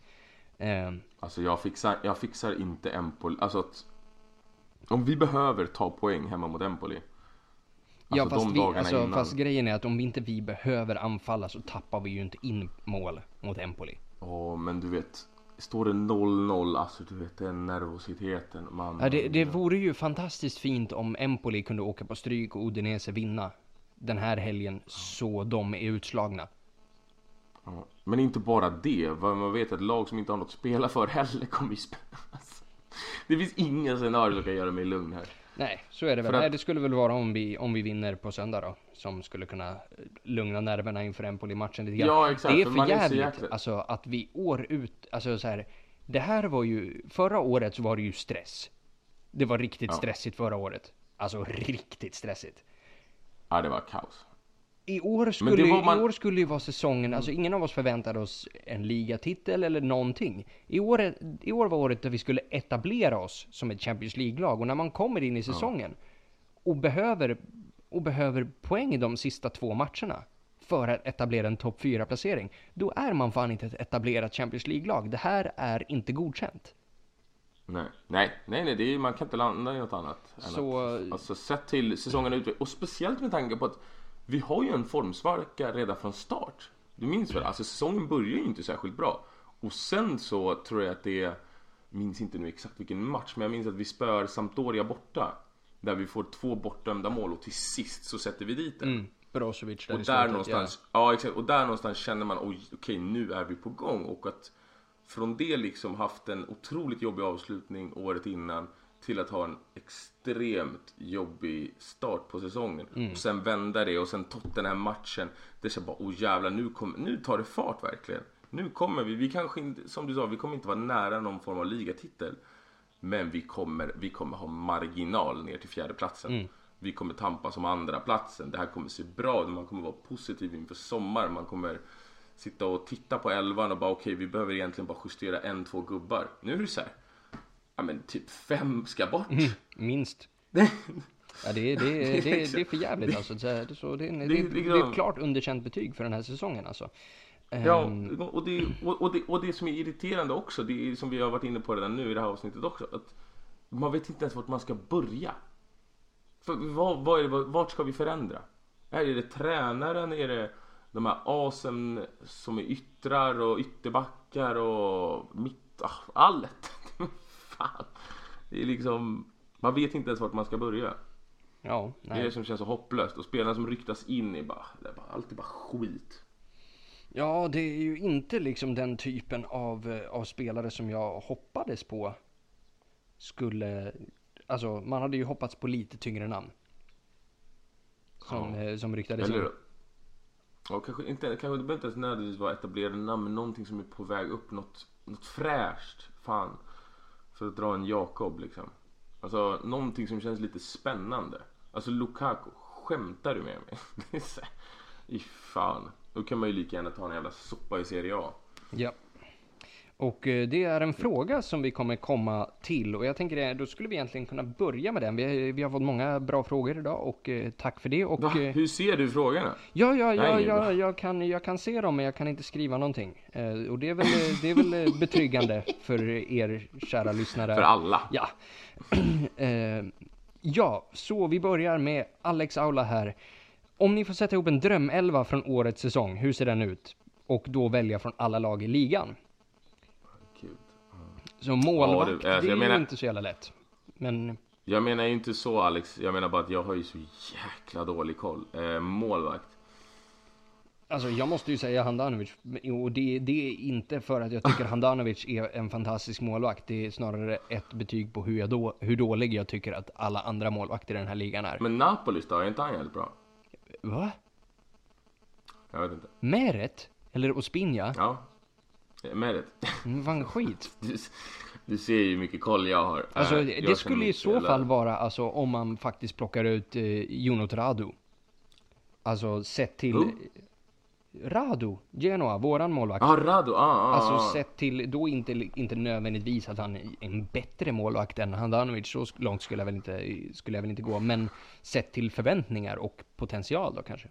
Eh, Alltså jag fixar, jag fixar inte Empoli. Alltså att om vi behöver ta poäng hemma mot Empoli. ja, Alltså, fast, de vi, alltså, innan. fast grejen är att om vi inte vi behöver anfalla så tappar vi ju inte in mål mot Empoli. Åh, men du vet. Står det 0-0, alltså du vet den nervositeten. Man, Ja, det, det vore ju fantastiskt fint om Empoli kunde åka på stryk och Udinese vinna den här helgen så de är utslagna. Ja. Men inte bara det. vad Man vet att lag som inte har något att spela för heller kommer ju spela. Alltså, Det finns inga scenarier som kan göra mig lugn här. Nej, så är det väl. Att- Nej, det skulle väl vara om vi, om vi vinner på söndag då. Som skulle kunna eh, lugna nerverna inför Empoli-matchen lite grann. Ja, exakt, Det är för är jävligt, alltså att vi år ut, alltså så här. Det här var ju, förra året så var det ju stress. Det var riktigt Ja. stressigt förra året. Alltså riktigt stressigt. Ja, det var kaos. I år skulle, man- i år skulle ju vara säsongen, alltså ingen av oss förväntade oss en ligatitel eller någonting. I år, I år var året där vi skulle etablera oss som ett Champions League-lag och när man kommer in i säsongen och behöver, och behöver poäng i de sista två matcherna för att etablera en topp 4-placering, då är man fan inte ett etablerat Champions League-lag. Det här är inte godkänt. Nej, nej, nej, nej det är, man kan inte landa i något annat. Så- att, alltså sett till säsongen ut och speciellt med tanke på att vi har ju en formsvacka redan från start. Du minns väl? Alltså säsongen börjar ju inte särskilt bra. Och sen så tror jag att det är, minns inte nu exakt vilken match, men jag minns att vi spör Sampdoria borta. Där vi får två bortdömda mål och till sist så sätter vi dit den. Mm. Brozovic där Och där slutet, någonstans, ja. exakt, och där någonstans känner man okej nu är vi på gång och att från det liksom haft en otroligt jobbig avslutning året innan till att ha en extremt jobbig start på säsongen. Mm. Och sen vända det och sen Tottenham-matchen. Det är så bara, oh jävlar, nu, kom, nu tar det fart verkligen. Nu kommer vi, vi kanske inte, som du sa, vi kommer inte vara nära någon form av ligatitel. Men vi kommer, vi kommer ha marginal ner till fjärdeplatsen. Mm. Vi kommer tampas om andra platsen. Det här kommer se bra ut. Man kommer vara positiv inför sommar. Man kommer sitta och titta på elvan och bara okej, vi behöver egentligen bara justera en, två gubbar. Nu är det så här. Ja men typ fem ska bort. Minst. Ja, det, är- det, är- det, är- det är för jävligt alltså. Så det, så det, är- det, Det- det- det är ett klart underkänt betyg för den här säsongen alltså. Ja, Ehm, och det, och, och, det, och det som är irriterande också, det är som vi har varit inne på redan nu i det här avsnittet också, att man vet inte ens vart man ska börja. För vad, vad är det, vart ska vi förändra? Är det tränaren? Är det de här asen som är yttrar och ytterbackar och mitt... Ah, allt! Fan! Det är liksom... Man vet inte ens vart man ska börja. ja, Det är det nej. som känns så hopplöst. Och spelarna som ryktas in är bara... Det är bara alltid bara skit. Ja, det är ju inte liksom den typen av, eh, av spelare som jag hoppades på skulle, alltså man hade ju hoppats på lite tyngre namn. Som, Ja. eh, som ryktades Eller in. Ja, kanske inte, kanske det behöver inte ens nödvändigtvis vara etablerade namn, men någonting som är på väg upp, något, något fräscht. Fan. För att dra en Jakob liksom. Alltså någonting som känns lite spännande. Alltså Lukaku, skämtar du med mig? I fan. Då kan man ju lika gärna ta en jävla soppa i Serie A. Ja. Och eh, det är en fråga som vi kommer komma till och jag tänker det, då skulle vi egentligen kunna börja med den. Vi, vi har fått många bra frågor idag och eh, tack för det. Och, Va? eh, Hur ser du frågorna? Ja, ja, ja, ja jag, kan, jag kan se dem men jag kan inte skriva någonting. Eh, och det är väl, det är väl eh, betryggande för er kära lyssnare. För alla. Ja. eh, ja, så vi börjar med Alex Aula här. Om ni får sätta ihop en drömelva från årets säsong, hur ser den ut? Och då välja från alla lag i ligan. Så målvakt, Ja, det- det, alltså, är jag ju menar- inte så jävla lätt. Men Jag menar ju inte så Alex, jag menar bara att jag har ju så jäkla dålig koll. Eh, målvakt. Alltså jag måste ju säga Handanovic, och det, det är inte för att jag tycker Handanovic är en fantastisk målvakt. Det är snarare ett betyg på hur, jag då, hur dålig jag tycker att alla andra målvakter i den här ligan är. Men Napolis då, är inte han jävligt bra? Va? Jag vet inte. Meret? Eller Ospinja? Ja. Med det. Mm, Fan skit. Du, du ser ju hur mycket koll jag har. Alltså Eh, det jag skulle i så jävla- fall vara alltså om man faktiskt plockar ut eh, Jonot Radu. Alltså sett till... Who? Radu, Genoa, våran målvakt. Ja, Rado. Ah, ah, Alltså ah. sett till, då inte, inte nödvändigtvis att han är en bättre målvakt än Handanovic, så långt skulle jag väl inte, skulle jag väl inte gå. Men sett till förväntningar och potential då kanske.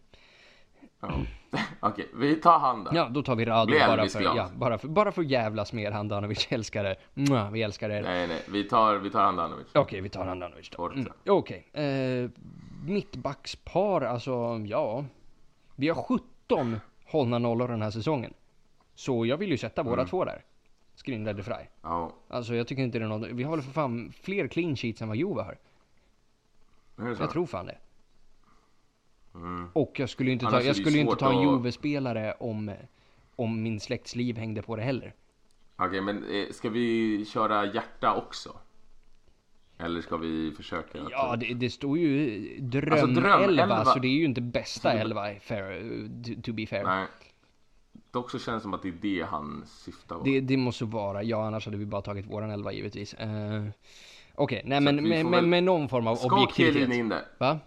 Ja. Okej, vi tar han då. Ja, då tar vi Radu Blir bara Elvis för, glad? ja, bara för, bara för att jävlas med er Handanovic älskare. Mwah, vi älskar er. Nej, nej, vi tar, vi tar Handanovic. Okej, vi tar Handanovic då. Mm. Okej. Eh, mittbackspar, alltså ja. Vi har 17 hållna nollor den här säsongen. Så jag vill ju sätta våra Mm. två där. Skrindar de Frey. Ja, Alltså jag tycker inte det är något. Vi har väl för fan fler clean sheets än vad Juve har. Jag tror fan det. Mm. Och jag skulle inte ta, Annars jag det skulle inte ta en att- Juve-spelare om, om min släkts liv hängde på det heller. Okej, men eh, ska vi köra hjärta också? Eller ska vi försöka? att- Ja, det, det står ju dröm, Alltså, dröm- elva, så det är ju inte bästa elva, fair, to, to be fair. Nej. Dock så känns det som att det är det han syftar på. Det, det måste vara, ja annars hade vi bara tagit våran elva givetvis. Uh, Okej, nej Så men med, väl- med någon form av Ska objektivitet. Chiellini in där? Va?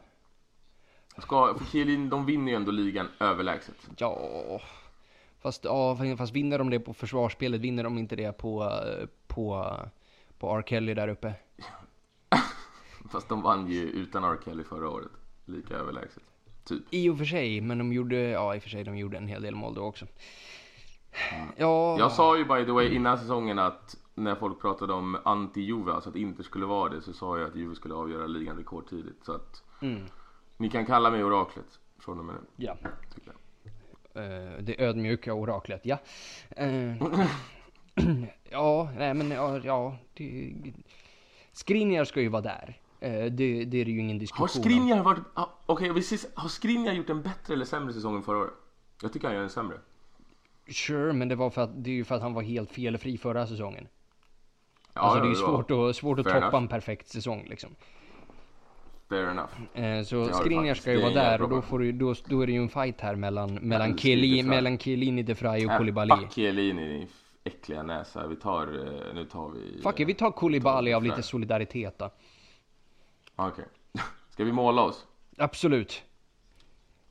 Ska, för Chiellini, de vinner ju ändå ligan överlägset. Ja, fast, ja, fast vinner de det på försvarsspelet, vinner de inte det på, på, på R. Kelly där uppe? Fast de vann ju utan R. Kelly förra året. Lika överlägset. Typ. I och för sig, men de gjorde, ja i och för sig, de gjorde en hel del mål då också. Ja, Jag sa ju by the way innan säsongen att när folk pratade om anti-Juve, alltså att Inter skulle vara det, så sa jag att Juve skulle avgöra ligan rekordtidigt. Så att mm, ni kan kalla mig oraklet från och med nu, ja. tycker jag. Eh, det ödmjuka oraklet, ja. Eh, ja, nej men ja, ja det, Skriniar ska ju vara där. Eh, det, det är ju ingen diskussion Har Skriniar varit... ah, Okej, vi ses- har Skriniar gjort en bättre eller sämre säsong än förra året? Jag tycker han gör en sämre. Sure, men det var för att, det är ju för att han var helt felfri förra säsongen. alltså det är ju ja, ja. svårt att, svårt att toppa enough. en perfekt säsong liksom. Fair enough. Eh, så Skriniar ska ju vara där och då, får du, då, då är det ju en fight här mellan, mellan, Chiellini, mellan Chiellini, De Frey och Äh, Koulibaly. Fuck Chiellini, din äckliga näsa. Vi tar, eh, nu tar vi... Fuck it, vi tar Koulibaly av lite solidaritet då. Okej. Ska vi måla oss? Absolut.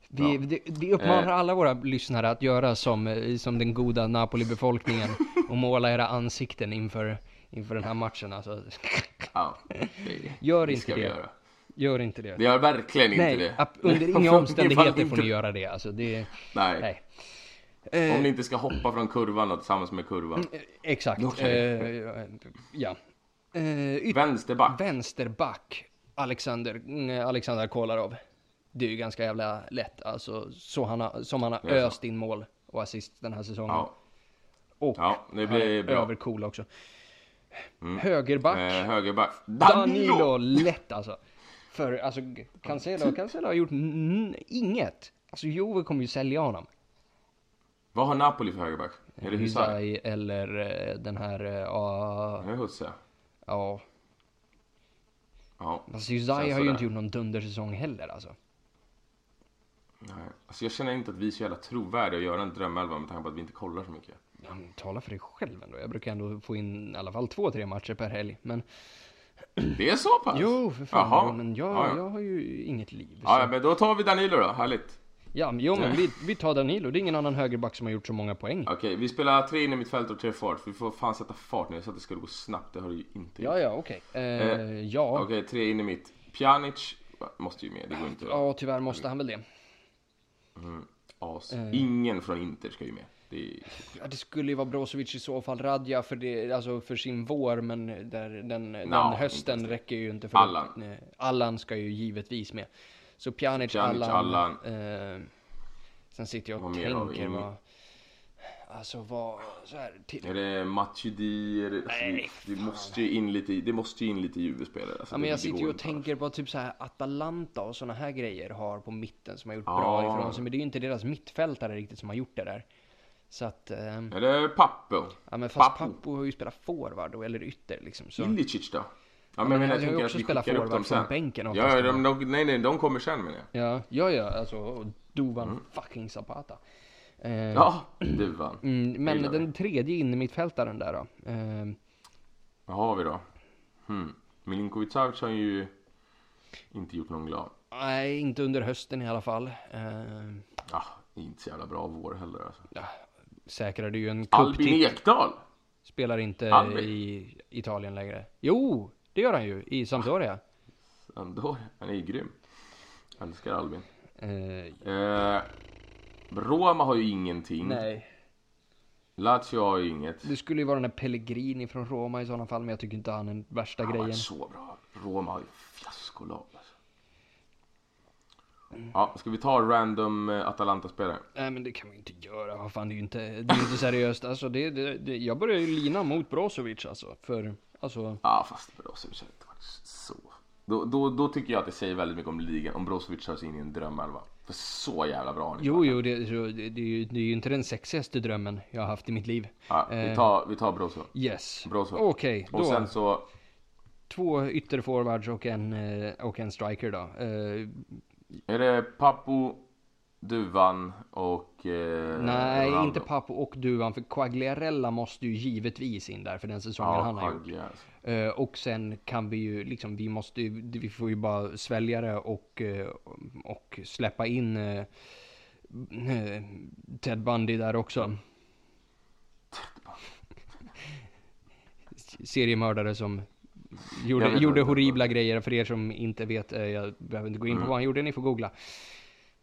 Vi, Ja. vi, vi uppmanar Eh. alla våra lyssnare att göra som, eh, som den goda Napoli-befolkningen och måla era ansikten inför, inför den här matchen alltså. Ja. Det, Gör det inte det. göra. Gör inte det. Det gör verkligen inte Nej, det. ab- under inga omständigheter inte- får ni göra det alltså. Det, Nej. nej. Om Eh, ni inte ska hoppa från kurvan då, tillsammans med kurvan. exakt. Okej. Eh, ja. Eh, yt- Vänsterback. vänsterback, Alexander, mm, Alexander Kolarov. Det är ju ganska jävla lätt alltså. Så han har, som han har Det är öst in mål och assist den här säsongen. Ja. Och Ja, det han blir är bra. Mm. övercool också. Högerback, Eh, högerback. Danilo, lätt alltså. För alltså Cancelo, Cancelo har gjort inget. Alltså Juve kommer ju sälja honom. Vad har Napoli för högerback? Är det? Hysaj eller eh, den här, ja, Är Husse? ja. Ja. Alltså Känns har ju inte gjort någon dundersäsong heller alltså. Nej. Alltså jag känner inte att vi är så jävla trovärdiga att göra en drömelva med tanke på att vi inte kollar så mycket. Ja, Tala för dig själv ändå. Jag brukar ändå få in i alla fall två, tre matcher per helg. Men Det är så pass? jo, för fan. Jaha. Jo, men jag, Ja, ja. jag har ju inget liv. Ja, ja, så- men då tar vi Danilo då. Härligt. ja, men, jo, men vi, vi tar Danilo. Det är ingen annan högerback som har gjort så många poäng. Okej, vi spelar tre in i mitt fält och tre fart. Vi får fan sätta fart nu så att det ska gå snabbt. Det har du ju inte gjort. Ja, ja, okej. Eh, Eh, ja. Okej, tre in i mitt. Pjanic måste ju med. Det går inte. ja, tyvärr måste han väl det. As. Eh. Ingen från Inter ska ju med. Det. Ja, det skulle ju vara Brozovic i så fall. Radja för, det, alltså för sin vår, men där, den, den Nå, hösten inte det. räcker ju inte för Allan. Eh, Allan ska ju givetvis med. Så Pjanic, Pjanic, Allan. Eh, sen sitter jag och Vad tänker vad... Alltså vad... Så här, till, Är det Matuidi? Det, alltså, Nej, det, det måste ju in lite, det måste ju in lite Juve-spelare. Alltså, Ja, men det- jag det sitter ju och tänker på typ så här Atalanta och såna här grejer har på mitten som har gjort Ja. bra ifrån sig. Men det är ju inte deras mittfältare riktigt som har gjort det där. Så att, ehm, Är det Pappo? ja men fast. Pappo har ju spelat forward då, eller ytter liksom. Så. Ilicic då? Ja, men, men jag ju tänker att vi skickar upp dem sen. bänken Ja, ja de, de, nej, nej, de kommer sen menar jag. Ja, ja, ja, alltså och Dovan fucking Zapata. Eh, Ja, du vann. mm, men den tredje in mittfältaren där då. Eh, Vad har vi då? Hmm. Milinkovic Savic har ju inte gjort någon glad. nej, inte under hösten i alla fall. Eh, Ja, inte så jävla bra vår heller alltså. Säkrade ju en Albin cuptitel. Ekdal! Spelar inte Albin. i Italien längre. Jo, det gör han ju i Sampdoria. Ändå, han är ju grym. Älskar Albin. Eh, Eh, Roma har ju ingenting. nej, Lazio har ju inget. det skulle ju vara den här Pellegrini från Roma i sådana fall, men jag tycker inte han är den värsta Han grejen. så bra. Roma har ju fiaskolag. Ja, ska vi ta random eh, Atalanta-spelare? Nej men det kan ju inte göra, vad fan det är ju inte, det är inte seriöst. Alltså det, det, det, jag börjar ju lina mot Brozovic alltså. För, alltså, Ja, fast Brozovic har inte varit så. Då, då, då tycker jag att det säger väldigt mycket om ligan, om Brozovic sig in i en drömelva. För så jävla bra har inte jo jo, det, så, det, det, är ju, det är ju inte den sexigaste drömmen jag har haft i mitt liv. Ja, vi Eh. tar, vi tar Brozo. Yes. Brozo. Okej, Och då. sen så, Två ytterforwards och en, eh, och en striker då. Är det Papu, Duvan och eh, nej, Ronaldo? inte Papo och Duvan, för Quagliarella måste ju givetvis in där för den säsongen Ja, han har gjort. Alltså. Eh, och sen kan vi ju liksom, vi måste vi får ju bara svälja det och, eh, och släppa in eh, eh, Ted Bundy där också. Seriemördare som gjorde, gjorde horribla grejer. För er som inte vet, eh, jag behöver inte gå in på Mm. vad han gjorde, ni får googla.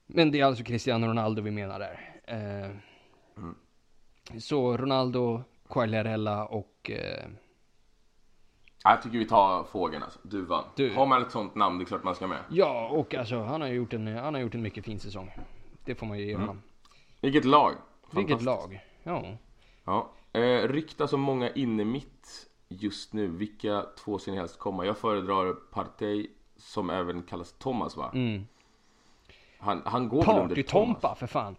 Men det är alltså Cristiano Ronaldo vi menar där. Eh, Mm. Så Ronaldo, Quagliarella och eh, Jag tycker vi tar fågeln alltså, Duvan. Du- Har man ett sånt namn, det är klart man ska med. Ja, och alltså han har gjort en, han har gjort en mycket fin säsong. Det får man ju ge Mm. honom. Vilket lag! Vilket lag. Ja. Ja. Eh, ryktas om många inne mitt just nu. Vilka två ser ni helst komma? Jag föredrar Partey som även kallas Thomas va? Mm. Han, han går väl under Thomas? Party-Tompa för fan.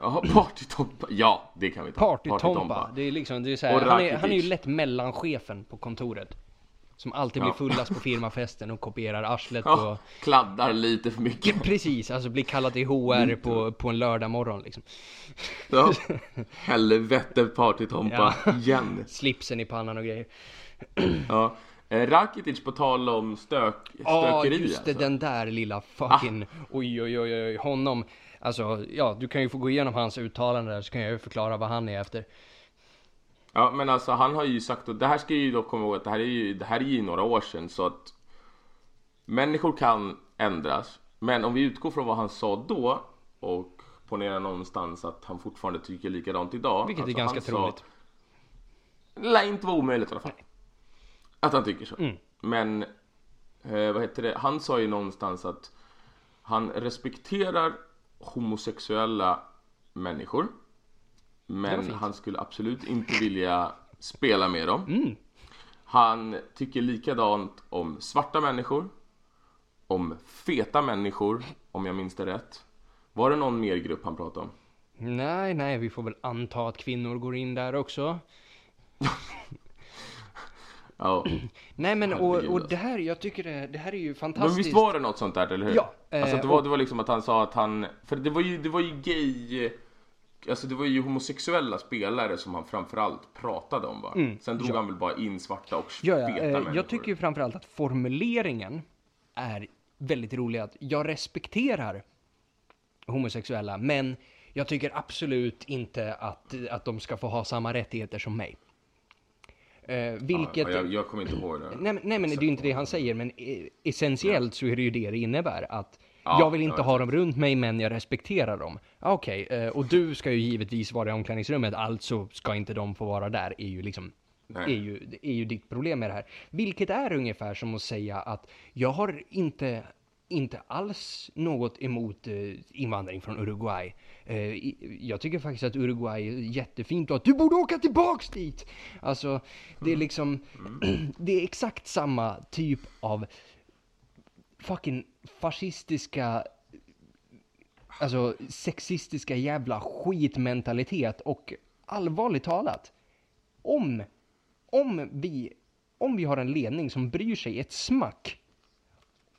Ja, Partytompa. Ja, det kan vi ta. Partytompa. Det är liksom, det är så här, han, är, han är ju lätt mellanchefen på kontoret. Som alltid blir Ja. fullast på firmafesten och kopierar arslet på... Ja, kladdar lite för mycket. Precis, alltså blir kallad till HR på, på en lördag morgon liksom. Ja. Helvete Partytompa igen. Slipsen i pannan och grejer. Ja. Eh, Rakitic på tal om stök, Ja, stökeri just det, alltså. den där lilla fucking... Oj, oj, oj, oj, honom. Alltså, ja, du kan ju få gå igenom hans uttalande där så kan jag ju förklara vad han är efter. Ja men alltså han har ju sagt, och det här ska ju då komma ihåg att det här är ju, det här är ju några år sedan så att Människor kan ändras Men om vi utgår från vad han sa då och ponerar någonstans att han fortfarande tycker likadant idag Vilket alltså är ganska sa- troligt. Det lär inte vara omöjligt i alla fall. Att han tycker så. Mm. Men eh, vad heter det, han sa ju någonstans att Han respekterar homosexuella människor Men han skulle absolut inte vilja spela med dem. Mm. Han tycker likadant om svarta människor. Om feta människor, om jag minns det rätt. Var det någon mer grupp han pratade om? Nej, nej, vi får väl anta att kvinnor går in där också. Ja. Nej men och, och alltså. det här, jag tycker det, det här är ju Men fantastiskt. visst var det något sånt där, eller hur? Ja, eh, Alltså det var, och- det var liksom att han sa att han... För det var ju, det var ju gay... Alltså det var ju homosexuella spelare som han framförallt pratade om va? Sen drog han väl bara in svarta och Ja, ja, eh, människor. jag tycker ju framförallt att formuleringen är väldigt rolig. Att jag respekterar homosexuella, men jag tycker absolut inte att, att de ska få ha samma rättigheter som mig. Eh, vilket... Ja, jag, jag kommer inte ihåg det. Nej, men- nej men det är ju inte det han säger, men eh, essentiellt så är det ju det det innebär. Att Ja, jag vill inte ja, ha dem runt mig, men jag respekterar dem. Okej, eh, och du ska ju givetvis vara i omklädningsrummet, alltså ska inte de få vara där, är ju liksom Nej. är ju, är ju ditt problem med det här. Vilket är ungefär som att säga att jag har inte, inte alls något emot eh, invandring från Uruguay. Eh, jag tycker faktiskt att Uruguay är jättefint och att du borde åka tillbaks dit! Alltså, det är liksom, det är exakt samma typ av fucking fascistiska Alltså sexistiska jävla skitmentalitet och allvarligt talat om, om vi, om vi har en ledning som bryr sig ett smack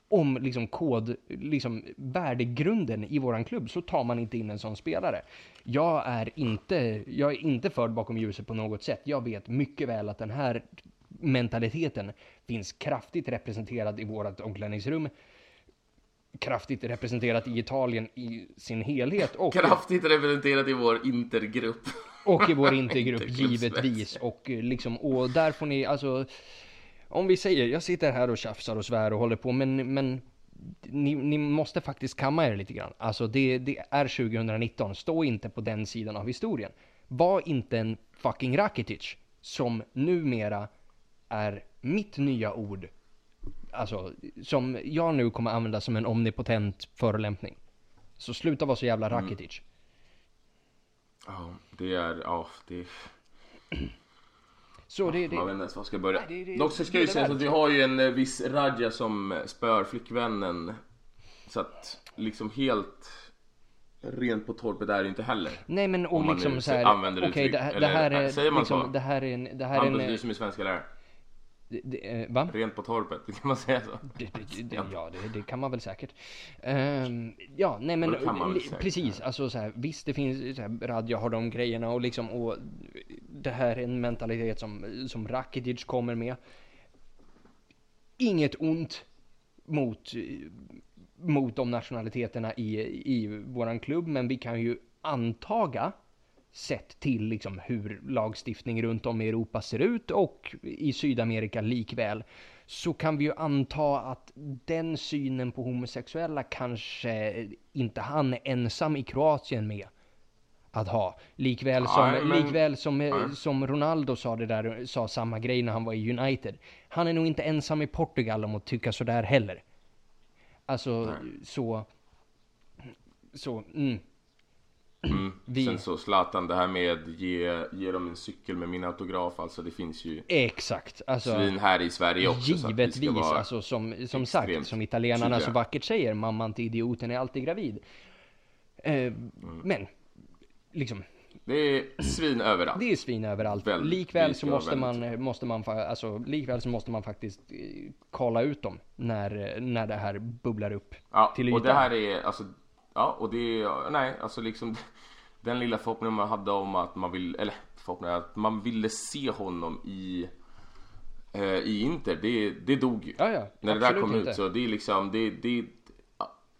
om liksom kod, liksom värdegrunden i våran klubb så tar man inte in en sån spelare. Jag är inte, jag är inte förd bakom ljuset på något sätt. Jag vet mycket väl att den här mentaliteten finns kraftigt representerad i vårat omklädningsrum. Kraftigt representerat i Italien i sin helhet och Kraftigt representerat i vår intergrupp. och i vår intergrupp givetvis. Och eh, liksom, och där får ni alltså, om vi säger, jag sitter här och tjafsar och svär och håller på, men, men ni, ni måste faktiskt kamma er lite grann. Alltså det, det är 2019, stå inte på den sidan av historien. Var inte en fucking Rakitic, som numera är mitt nya ord. Alltså, som jag nu kommer använda som en omnipotent förolämpning. Så sluta vara så jävla Mm. Rakitic. Ja, det är, ja, det Så det, det, Man vet inte ens var jag ska börja. Nej, det- det- Dock så ska det är ju sägas att vi har ju en eh, viss Radja som eh, spör flickvännen. Så att liksom helt rent på torpet är det inte heller. Nej men och Om man liksom nu så här, använder okej uttryck, det, här- det eller, här är äh, säger man liksom, det här är en, det här är Hampus, en, du som är svenska lärare. Det, eh, va? Rent på torpet, kan man säga så? Det, det, det, ja, det, kan man väl säkert. Ehm, ja, nej men säkert, precis, alltså så här, visst det finns så här, Radja har de grejerna och liksom och det här är en mentalitet som, som Rakitic kommer med. Inget ont mot, mot de nationaliteterna i, i våran klubb, men vi kan ju antaga sett till liksom hur lagstiftning runt om i Europa ser ut och i Sydamerika likväl så kan vi ju anta att den synen på homosexuella kanske inte han är ensam i Kroatien med att ha. Likväl som, Nej, men- likväl som, eh, Nej. som Ronaldo sa det där, sa samma grej när han var i United. Han är nog inte ensam i Portugal om att tycka sådär heller. Alltså så, så, mm. Mm. Vi- Sen så Zlatan, det här med ge, ge dem en cykel med min autograf. Alltså det finns ju Exakt. Alltså, svin här i Sverige också. så Givetvis, alltså som, som sagt, som italienarna så tydliga. vackert säger, mamman till idioten är alltid gravid. Eh, Mm. Men, liksom, Det är svin överallt. det är svin överallt. Väldigt- likväl så måste man, måste man, alltså, likväl så måste man faktiskt eh, kolla ut dem när, när det här bubblar upp Ja, till och det ytan. här är alltså, ja och det nej alltså liksom den lilla förhoppningen man hade om att man vill, eller förhoppningen att man ville se honom i eh, i Inter, det, det dog ju. Ja, ja, När det där kom inte. ut så det är liksom, det, det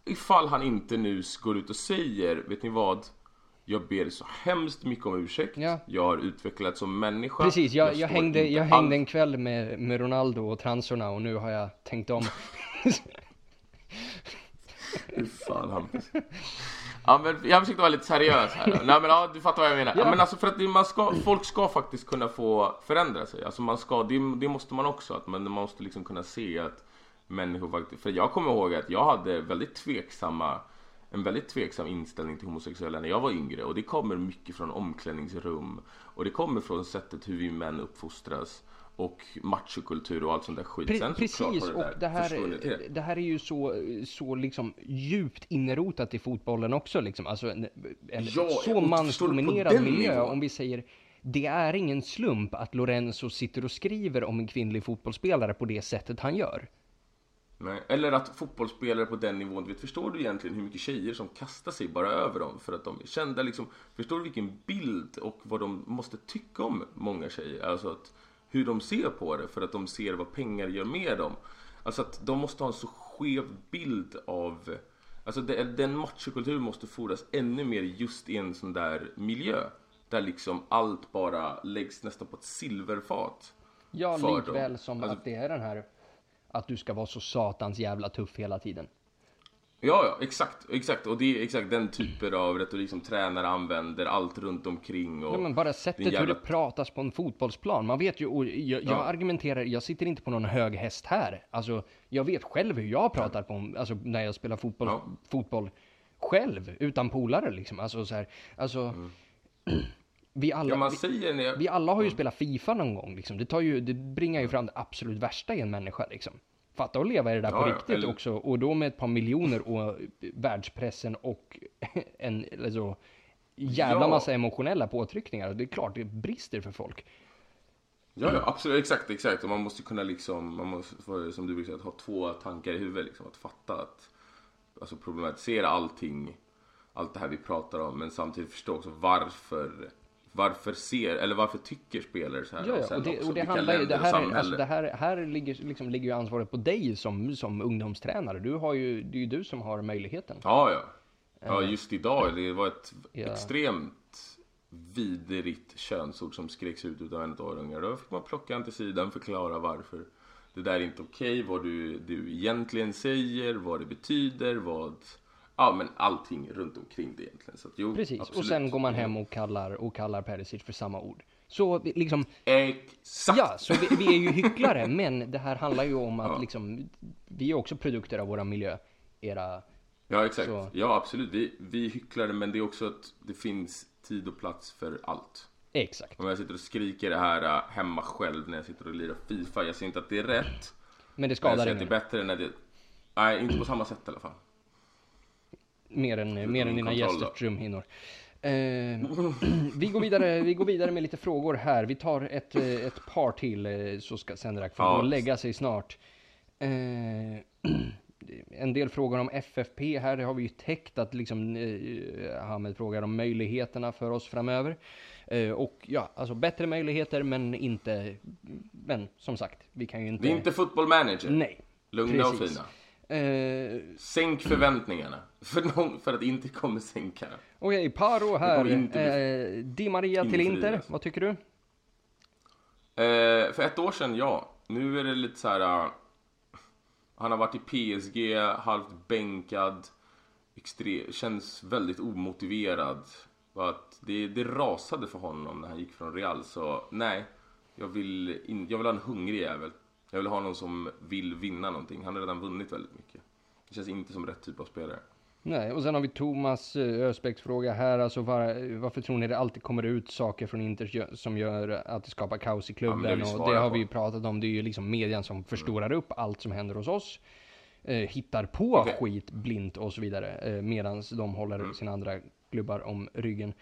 ifall han inte nu går ut och säger, vet ni vad? Jag ber så hemskt mycket om ursäkt. Ja. Jag har utvecklats som människa. Precis, jag, jag, står hängde, jag hängde alls- en kväll med, med Ronaldo och transorna och nu har jag tänkt om. Fy fan Hampus. Ja men jag försökte vara lite seriös här. Nej men ja, du fattar vad jag menar. Ja. Men alltså för att man ska, folk ska faktiskt kunna få förändra sig. Alltså man ska, det, det måste man också. Att man, man måste liksom kunna se att människor faktiskt, för jag kommer ihåg att jag hade väldigt tveksamma en väldigt tveksam inställning till homosexuella när jag var yngre och det kommer mycket från omklädningsrum och det kommer från sättet hur vi män uppfostras och machokultur och allt sånt där skit. Pre Sen precis, har och det här, det här är ju så, så liksom djupt inrotat i fotbollen också liksom. Alltså en, en Ja, så mansdominerad miljö. nivån? Om vi säger, det är ingen slump att Lorenzo sitter och skriver om en kvinnlig fotbollsspelare på det sättet han gör. Nej. Eller att fotbollsspelare på den nivån, vet, förstår du egentligen hur mycket tjejer som kastar sig bara över dem för att de är kända liksom? Förstår du vilken bild och vad de måste tycka om många tjejer? Alltså att hur de ser på det för att de ser vad pengar gör med dem. Alltså att de måste ha en så skev bild av Alltså det, den machokulturen måste fordras ännu mer just i en sån där miljö. Där liksom allt bara läggs nästan på ett silverfat. Ja, likväl dem. som Alltså- att det är den här, att du ska vara så satans jävla tuff hela tiden. Ja, ja, exakt, exakt. Och det är exakt den typen av retorik som tränare använder, allt runt omkring och... Ja, men bara sättet jävla- hur det pratas på en fotbollsplan. Man vet ju, och jag, jag Ja. argumenterar, jag sitter inte på någon hög häst här. Alltså, jag vet själv hur jag pratar på, alltså när jag spelar fotboll, Ja. fotboll själv, utan polare liksom. Alltså så här, alltså. Vi alla, Mm. Ja, vi, jag... vi alla har ju spelat FIFA någon gång liksom. Det tar ju, det bringar ju fram det absolut värsta i en människa liksom. Fatta att leva i det där Ja, på riktigt eller- också. Och då med ett par miljoner och världspressen och en, alltså, jävla Ja. massa emotionella påtryckningar. Det är klart, det brister för folk. Ja, ja, absolut, exakt, exakt. Och man måste kunna liksom, man måste, som du brukar säga, ha två tankar i huvudet liksom. Att fatta att, alltså problematisera allting, allt det här vi pratar om. Men samtidigt förstå också varför, varför ser, eller varför tycker spelare så här? Ja, och och det, och det handlar ju, det här, är- alltså det här, här ligger, liksom, ligger ju ansvaret på dig som, som ungdomstränare. Du har ju, det är ju du som har möjligheten. Ja, ja. Ja, just idag, det var ett Ja. extremt vidrigt könsord som skreks ut utav en av ungar. Då fick man plocka en till sidan, förklara varför det där är inte okej, vad du, du egentligen säger, vad det betyder, vad... Ja, men allting runt omkring det egentligen. Så att, jo, Precis, absolut. och sen går man hem och kallar, och kallar Perisic för samma ord. Så liksom, Exakt! ja, så vi, vi är ju hycklare, men det här handlar ju om att Ja. liksom, vi är också produkter av våra miljö. Era, Ja, exakt. Så- Ja, absolut. Vi, vi är hycklare, men det är också att det finns tid och plats för allt. exakt. Om jag sitter och skriker det här äh, hemma själv när jag sitter och lirar FIFA, jag säger inte att det är rätt. Men det Men jag skadar säger att det är ingen. bättre när det... Nej, inte på samma sätt i alla fall. Mer än, mer än dina gästers trumhinnor. Eh, vi, går vidare, vi går vidare med lite frågor här. Vi tar ett, eh, ett par till eh, så ska Sendrak få Ja. och lägga sig snart. Eh, en del frågor om FFP här, det har vi ju täckt att liksom eh, Hamed frågar om möjligheterna för oss framöver. Eh, och ja, alltså bättre möjligheter men inte, men som sagt, vi kan ju inte... Det är inte football manager. Nej. Lugna och precis. fina. Eh, Sänk förväntningarna. För, någon, för att inte kommer sänka. Okej, Paro här. bli Eh, Di Maria till. Inter, vad tycker du? Eh, för ett år sedan, ja. Nu är det lite så här. äh, han har varit i PSG, halvt bänkad. Extre, känns väldigt omotiverad. Att det, det rasade för honom när han gick från Real. Så nej, jag vill, in, jag vill ha en hungrig jävel. Jag vill ha någon som vill vinna någonting. Han har redan vunnit väldigt mycket. Det känns inte som rätt typ av spelare. Nej, och sen har vi Thomas eh, Ösbäcks fråga här. Alltså var, varför tror ni det alltid kommer ut saker från Inter som gör att det skapar kaos i Ja, men det klubben? och det har på. vi ju pratat om. Det är ju liksom median som förstorar upp allt som händer hos oss. Eh, hittar på Okej. skit blint och så vidare. Eh, Medan de håller Mm. sina andra klubbar om ryggen.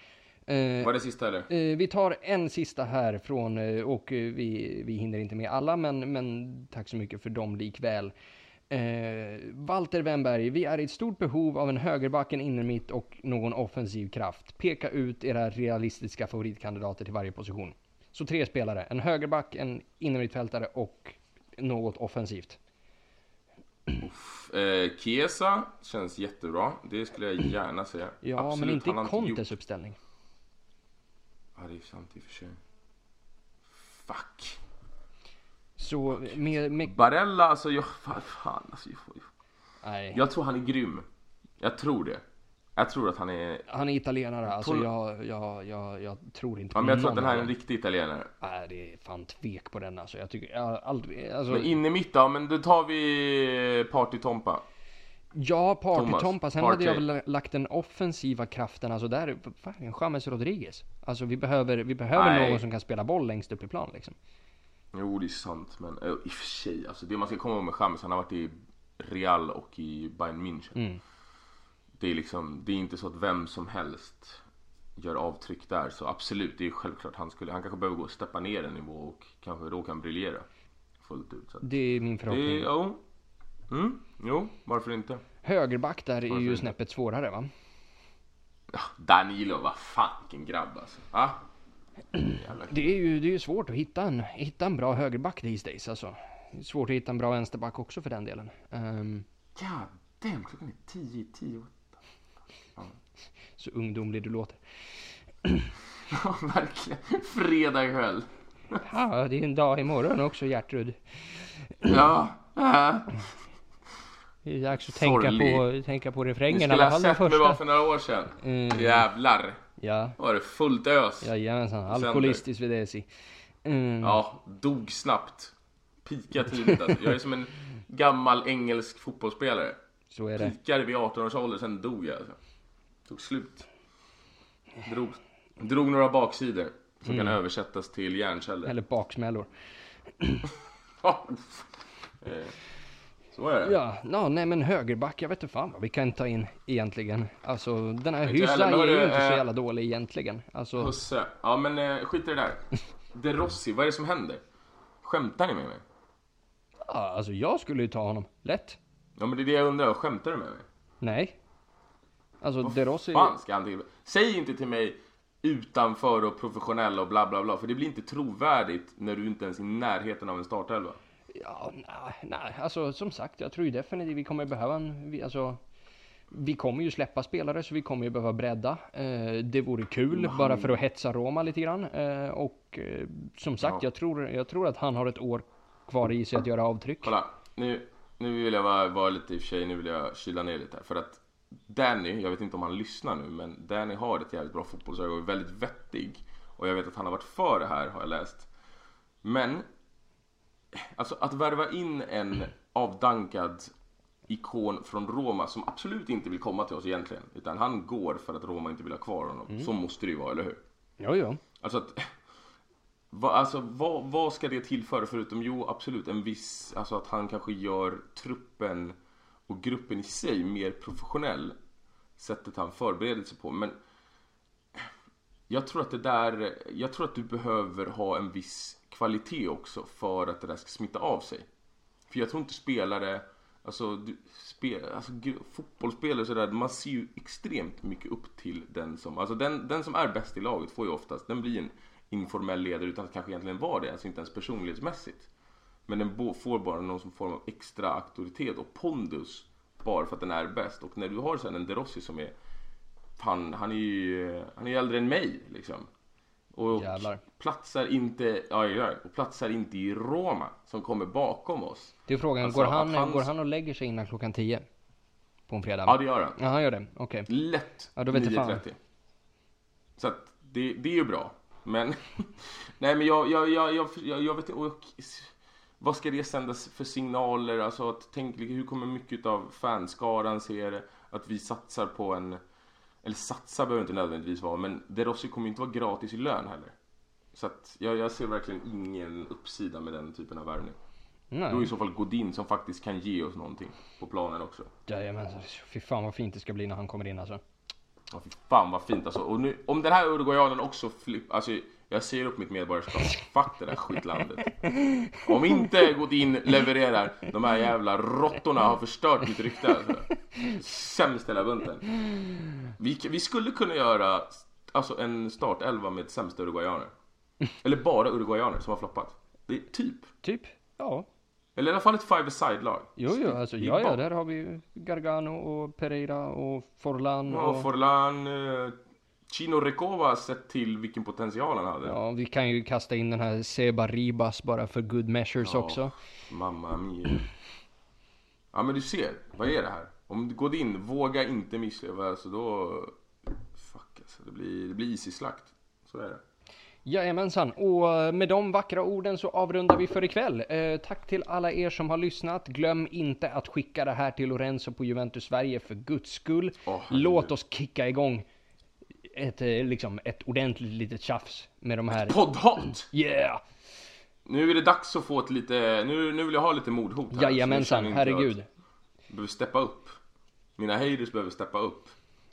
Eh, Var det sista eller? Eh, vi tar en sista här från, eh, och eh, vi, vi hinner inte med alla, men, men tack så mycket för dem likväl. Eh, Walter Wennberg, vi är i ett stort behov av en högerback, en innermitt och någon offensiv kraft. Peka ut era realistiska favoritkandidater till varje position. Så tre spelare, en högerback, en innermittfältare och något offensivt. Eh, Chiesa känns jättebra. Det skulle jag gärna säga. Ja, Absolut, men inte i Contes gjort- uppställning. Ja, det är sant i och för sig. Fuck. Så med, med Barella, alltså jag... Fan, fan alltså, jag, nej. jag tror han är grym. Jag tror det. Jag tror att han är... Han är italienare, alltså jag, jag, jag, jag tror inte Ja, men jag tror att den här är en riktig italienare. Nej, det är fan tvek på den alltså. Jag tycker, jag aldrig, alltså. Men in i mitt då, men då tar vi Party Tompa. Ja, Party Thomas, Tompa. Sen Partey. hade jag väl lagt den offensiva kraften, alltså där, fan, James Rodriguez. Alltså vi behöver, vi behöver Nej. någon som kan spela boll längst upp i plan liksom. Jo, det är sant, men eh, i och för sig, alltså det man ska komma ihåg med James, han har varit i Real och i Bayern München. Mm. Det är liksom, det är inte så att vem som helst gör avtryck där, så absolut, det är självklart han skulle, han kanske behöver gå och steppa ner en nivå och kanske då kan briljera fullt ut. Så Det är min det, förhoppning. Mm, jo, varför inte? Högerback där är Varför ju inte? snäppet svårare va? Ja, Danilo, vad fan vilken grabb alltså. Ah? Det är ju, det är ju svårt att hitta en, hitta en bra högerback these days alltså. Är Svårt att hitta en bra vänsterback också för den delen. Um, God damn, klockan är 10 10. så ungdomlig du låter. Ja, verkligen. Fredag kväll. Ja, det är en dag imorgon också Gertrud. Ja. äh. Det är dags att tänka på, tänka på refrängen i skulle ha sett mig bara för några år sedan. Mm. Jävlar. Ja, Då var det fullt ös. jajamensan. Alkoholistisk Vedesi. Mm. Ja, dog snabbt. Pika tidigt alltså. Jag är som en gammal engelsk fotbollsspelare. Så är det. Pikade vid 18 års ålder, sen dog jag alltså. Tog slut. Drog, drog några baksidor. Som kan översättas till hjärnceller. Eller baksmällor. Ja. Så är det. Ja, no, nej men högerback, jag vet inte fan vad vi kan ta in egentligen. Alltså den här Inte Hyssa heller, men är ju inte så eh, jävla dålig egentligen. Alltså, Husse. Ja men eh, skit i det där. De Rossi, vad är det som händer? Skämtar ni med mig? ja, alltså jag skulle ju ta honom. Lätt. Ja men det är det jag undrar, skämtar du med mig? Nej. Alltså De Rossi... fan ska han till? Säg inte till mig utanför och professionell och bla bla bla, för det blir inte trovärdigt när du inte ens är i närheten av en startelva. Ja, nej, nej, alltså som sagt, jag tror ju definitivt vi kommer behöva en, vi, alltså vi kommer ju släppa spelare så vi kommer ju behöva bredda. Eh, det vore kul bara för att hetsa Roma lite grann. Eh, och eh, som sagt, Ja. jag, tror, jag tror att han har ett år kvar i sig att göra avtryck. Kolla, nu, nu vill jag vara, vara lite i och för sig, nu vill jag kyla ner lite här. För att Danny, jag vet inte om han lyssnar nu, men Danny har ett jävligt bra fotbollsöga och är väldigt vettig. Och jag vet att han har varit för det här, har jag läst. Men, alltså att värva in en avdankad ikon från Roma som absolut inte vill komma till oss egentligen. Utan han går för att Roma inte vill ha kvar honom. Så måste det ju vara, eller hur? Jo, jo. Alltså att vad, alltså, vad, vad ska det tillföra förutom, jo absolut en viss, alltså att han kanske gör truppen och gruppen i sig mer professionell. Sättet han förbereder sig på. Men jag tror att det där, jag tror att du behöver ha en viss kvalitet också för att det där ska smitta av sig. För jag tror inte spelare, alltså, du, spel, alltså fotbollsspelare och sådär, man ser ju extremt mycket upp till den som, alltså den, den som är bäst i laget får ju oftast, den blir en informell ledare utan att kanske egentligen vara det, alltså inte ens personlighetsmässigt. Men den får bara någon som form av extra auktoritet och pondus bara för att den är bäst. Och när du har sen en Derossi som är, fan, han är ju, han är ju äldre än mig liksom. Och Jävlar. platsar inte, ja, och platsar inte i Roma som kommer bakom oss. Det är frågan, Alltså, går, han, han- går han och lägger sig innan klockan 10? På en fredag? Ja, det gör han. Ja, han gör det. Okej. Lätt Ja, då vet jag fan. 9.30. Så att det, det är ju bra. Men, nej men jag, jag, jag, jag, jag, jag vet inte, och, vad ska det sändas för signaler? Alltså att tänk, hur kommer mycket av fanskaran se det? Att vi satsar på en, eller satsa behöver inte nödvändigtvis vara, men De Rossi kommer ju inte vara gratis i lön heller. Så att jag, jag ser verkligen ingen uppsida med den typen av värvning. Då är Nej. i så fall Godin som faktiskt kan ge oss någonting på planen också. Jajamensan. Fy fan vad fint det ska bli när han kommer in alltså. Ja, fy fan vad fint alltså. Och nu, om den här uruguayanen också flipp, alltså jag säger upp mitt medborgarskap. Fuck det där skitlandet. Om inte Godin levererar, de här jävla råttorna har förstört mitt rykte alltså. Sämst hela bunten. Vi, vi skulle kunna göra alltså en startelva med sämsta uruguayaner. Eller bara uruguayaner som har floppat. Det är typ. Typ, ja. Eller i alla fall ett five-a-side-lag. Jo, jo, alltså ja, ja, där har vi Gargano och Pereira och Forlan Ja, och... Forlan, eh, Chino Recoba sett till vilken potential han hade. Ja, vi kan ju kasta in den här Seba Ribas bara för good measures Ja. också. Mamma mia. Ja men du ser, vad är det här? Om du går in, våga inte misslyckas, alltså då... Fuck alltså, det blir, det blir easy-slakt. Så är det. Jajamensan, och med de vackra orden så avrundar vi för ikväll. Eh, tack till alla er som har lyssnat. Glöm inte att skicka det här till Lorenzo på Juventus Sverige för guds skull. Herregud. Låt oss kicka igång ett, eh, liksom, ett ordentligt litet tjafs med de här. Poddhat! Yeah! Nu är det dags att få ett lite, nu, nu vill jag ha lite mordhot här. Jajamensan, herregud. Jag behöver steppa upp. Mina haters behöver steppa upp.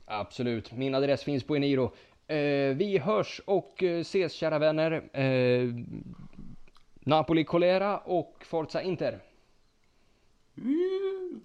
Absolut, min adress finns på Eniro. Eh, vi hörs och eh, ses kära vänner. Eh, Napoli Colera och Forza Inter. Mm.